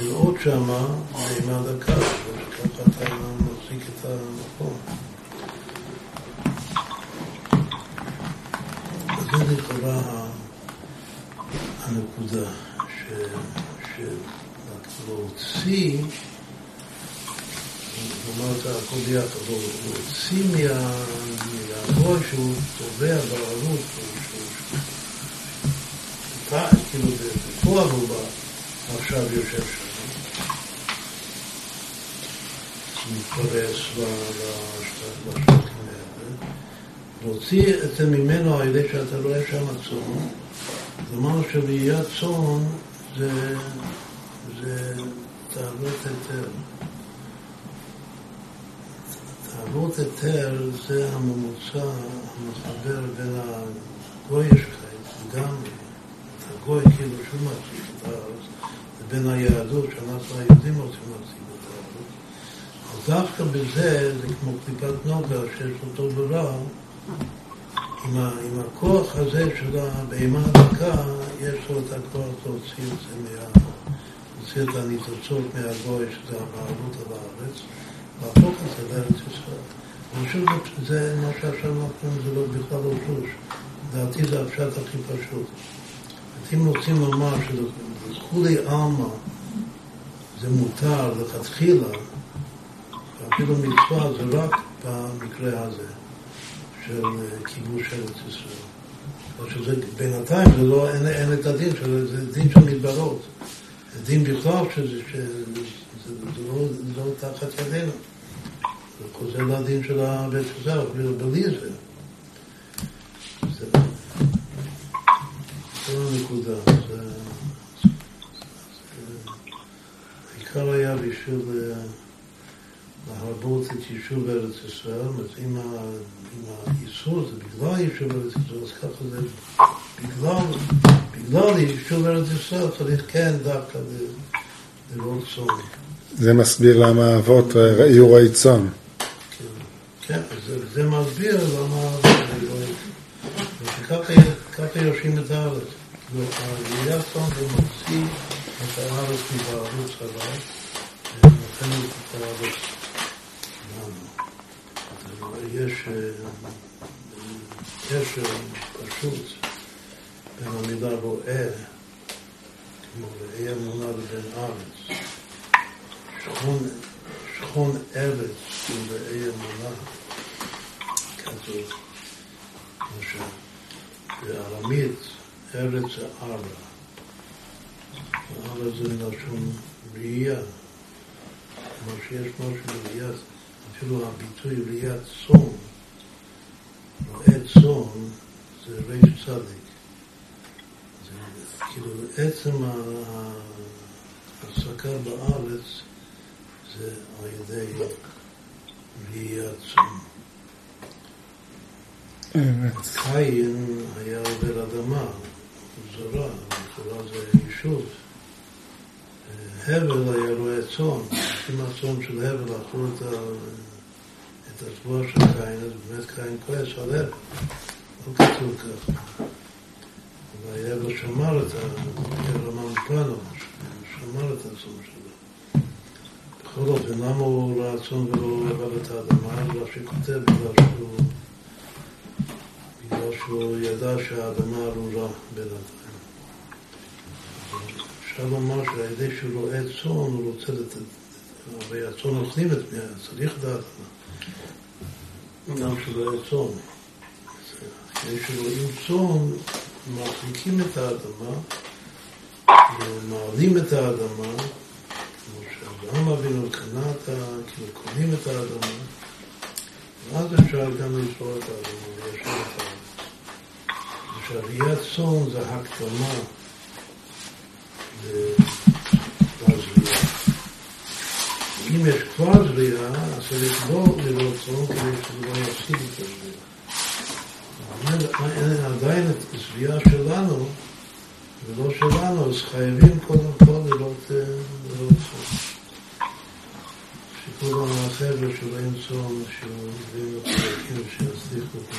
לראות שמה מימד הקו, וככה אתה מחזיק את המקום. זה לכאורה הנקודה, ש- שלהוציא, נאמר את הכל ביחד, לא- להוציא מה- מהגוי שהוא תובע שהוא- כאילו בפועל הוא עכשיו יושב שם, מתפרס בשטחים האלה. להוציא את זה ממנו על ידי שאתה רואה שם צאן, אמרנו שראיית צאן זה, זה תאוות היתר. תאוות היתר זה הממוצע המחבר בין הגוי חיים, לגמרי, את הגוי כאילו שהוא מחזיק את הארץ, לבין היהדות שאנחנו היהודים רוצים להחזיק את הארץ. אז דווקא בזה זה כמו קליפת נוגה שיש אותו ורע, עם, ה, עם הכוח הזה של הבהמה הדקה, יש לו את הכוח להוציא את זה מה... להוציא את הניצוצות מהגוי, שזה הבעלות על הארץ, להפוך את זה לארץ ישראל. אני חושב שזה מה שעכשיו אנחנו זה לא בכלל לא פלוש. לדעתי זה הפשט הכי פשוט. אם רוצים לומר שלכולי עלמא זה מותר לכתחילה, ואפילו מצווה זה רק במקרה הזה. של אה, כיבוש ארץ ישראל. או שזה, בינתיים זה לא, אין, אין את הדין שלו, זה דין של מדברות. זה דין בכלל שזה, שזה זה, לא, לא תחת ידינו. זה חוזר לדין של הבית ישראל, אפילו בלי זה. זו הנקודה. העיקר היה בשביל להרבות את יישוב ארץ ישראל, אומרת, אם האיסור זה בגלל יישוב ארץ ישראל, אז ככה זה בגלל, בגלל יישוב ארץ ישראל צריך כן דווקא לראות צאן. זה מסביר למה האבות יהיו רועי צאן. כן, כן, אז זה, זה מסביר למה וככה ככה יורשים את הארץ. כאילו, הראיית צאן זה מוציא את הארץ מבעלות צבא, ונותן את הארץ. אז יש אה, קשר פשוט בין המילה רואה, כמו ראי אמונה לבין ארץ. שכון, שכון ארץ הוא ראי אמונה, כתוב, כמו שבארמית ארץ זה ארבע. ארבע זה מלשון ראייה, כמו שיש משהו בראיית, אפילו הביטוי ראיית צאן, רואה צאן זה ריש צדיק. כאילו עצם ה- ההפסקה בארץ זה על ידי ראיית צום. קין היה עובר אדמה, זרה, לכאורה זה יישוב. הבל היה רואה צאן, עם הצאן של הבל אכלו את, את השבוע של קין, אז באמת קין כועס על הבל. לא כתוב ככה. אבל הבל שמר את הרמן פנו, שמר את הצאן שלו. בכל אופן, למה הוא ראה צאן ולא עבר את האדמה? בגלל שכותב, בגלל שהוא... בגלל שהוא ידע שהאדמה ארורה בינתיים. אפשר לומר שעל ידי שהוא רואה צאן, הוא רוצה לתת, הרי הצאן אוכלים את מי, צריך האדמה. גם שהוא רואה צאן. אחרי שרואים צאן, מרחיקים את האדמה, מעלים את האדמה, כמו שאברהם אבינו קנה את ה... כאילו קונים את האדמה, ואז אפשר גם לזרוע את האדמה וליישב את האדמה. שעליית צאן זה הקדמה. אם יש כבר זריעה, אז צריך לא צאן כדי שזה לא יפסיד את הזריעה. עדיין את הזריעה שלנו ולא שלנו, אז חייבים קודם כל לראות צאן. שכל החבר'ה של שמביאים את הפרקים, שיצליחו את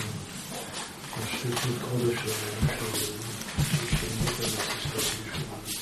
השליחות קודש שלהם, של על ישראל.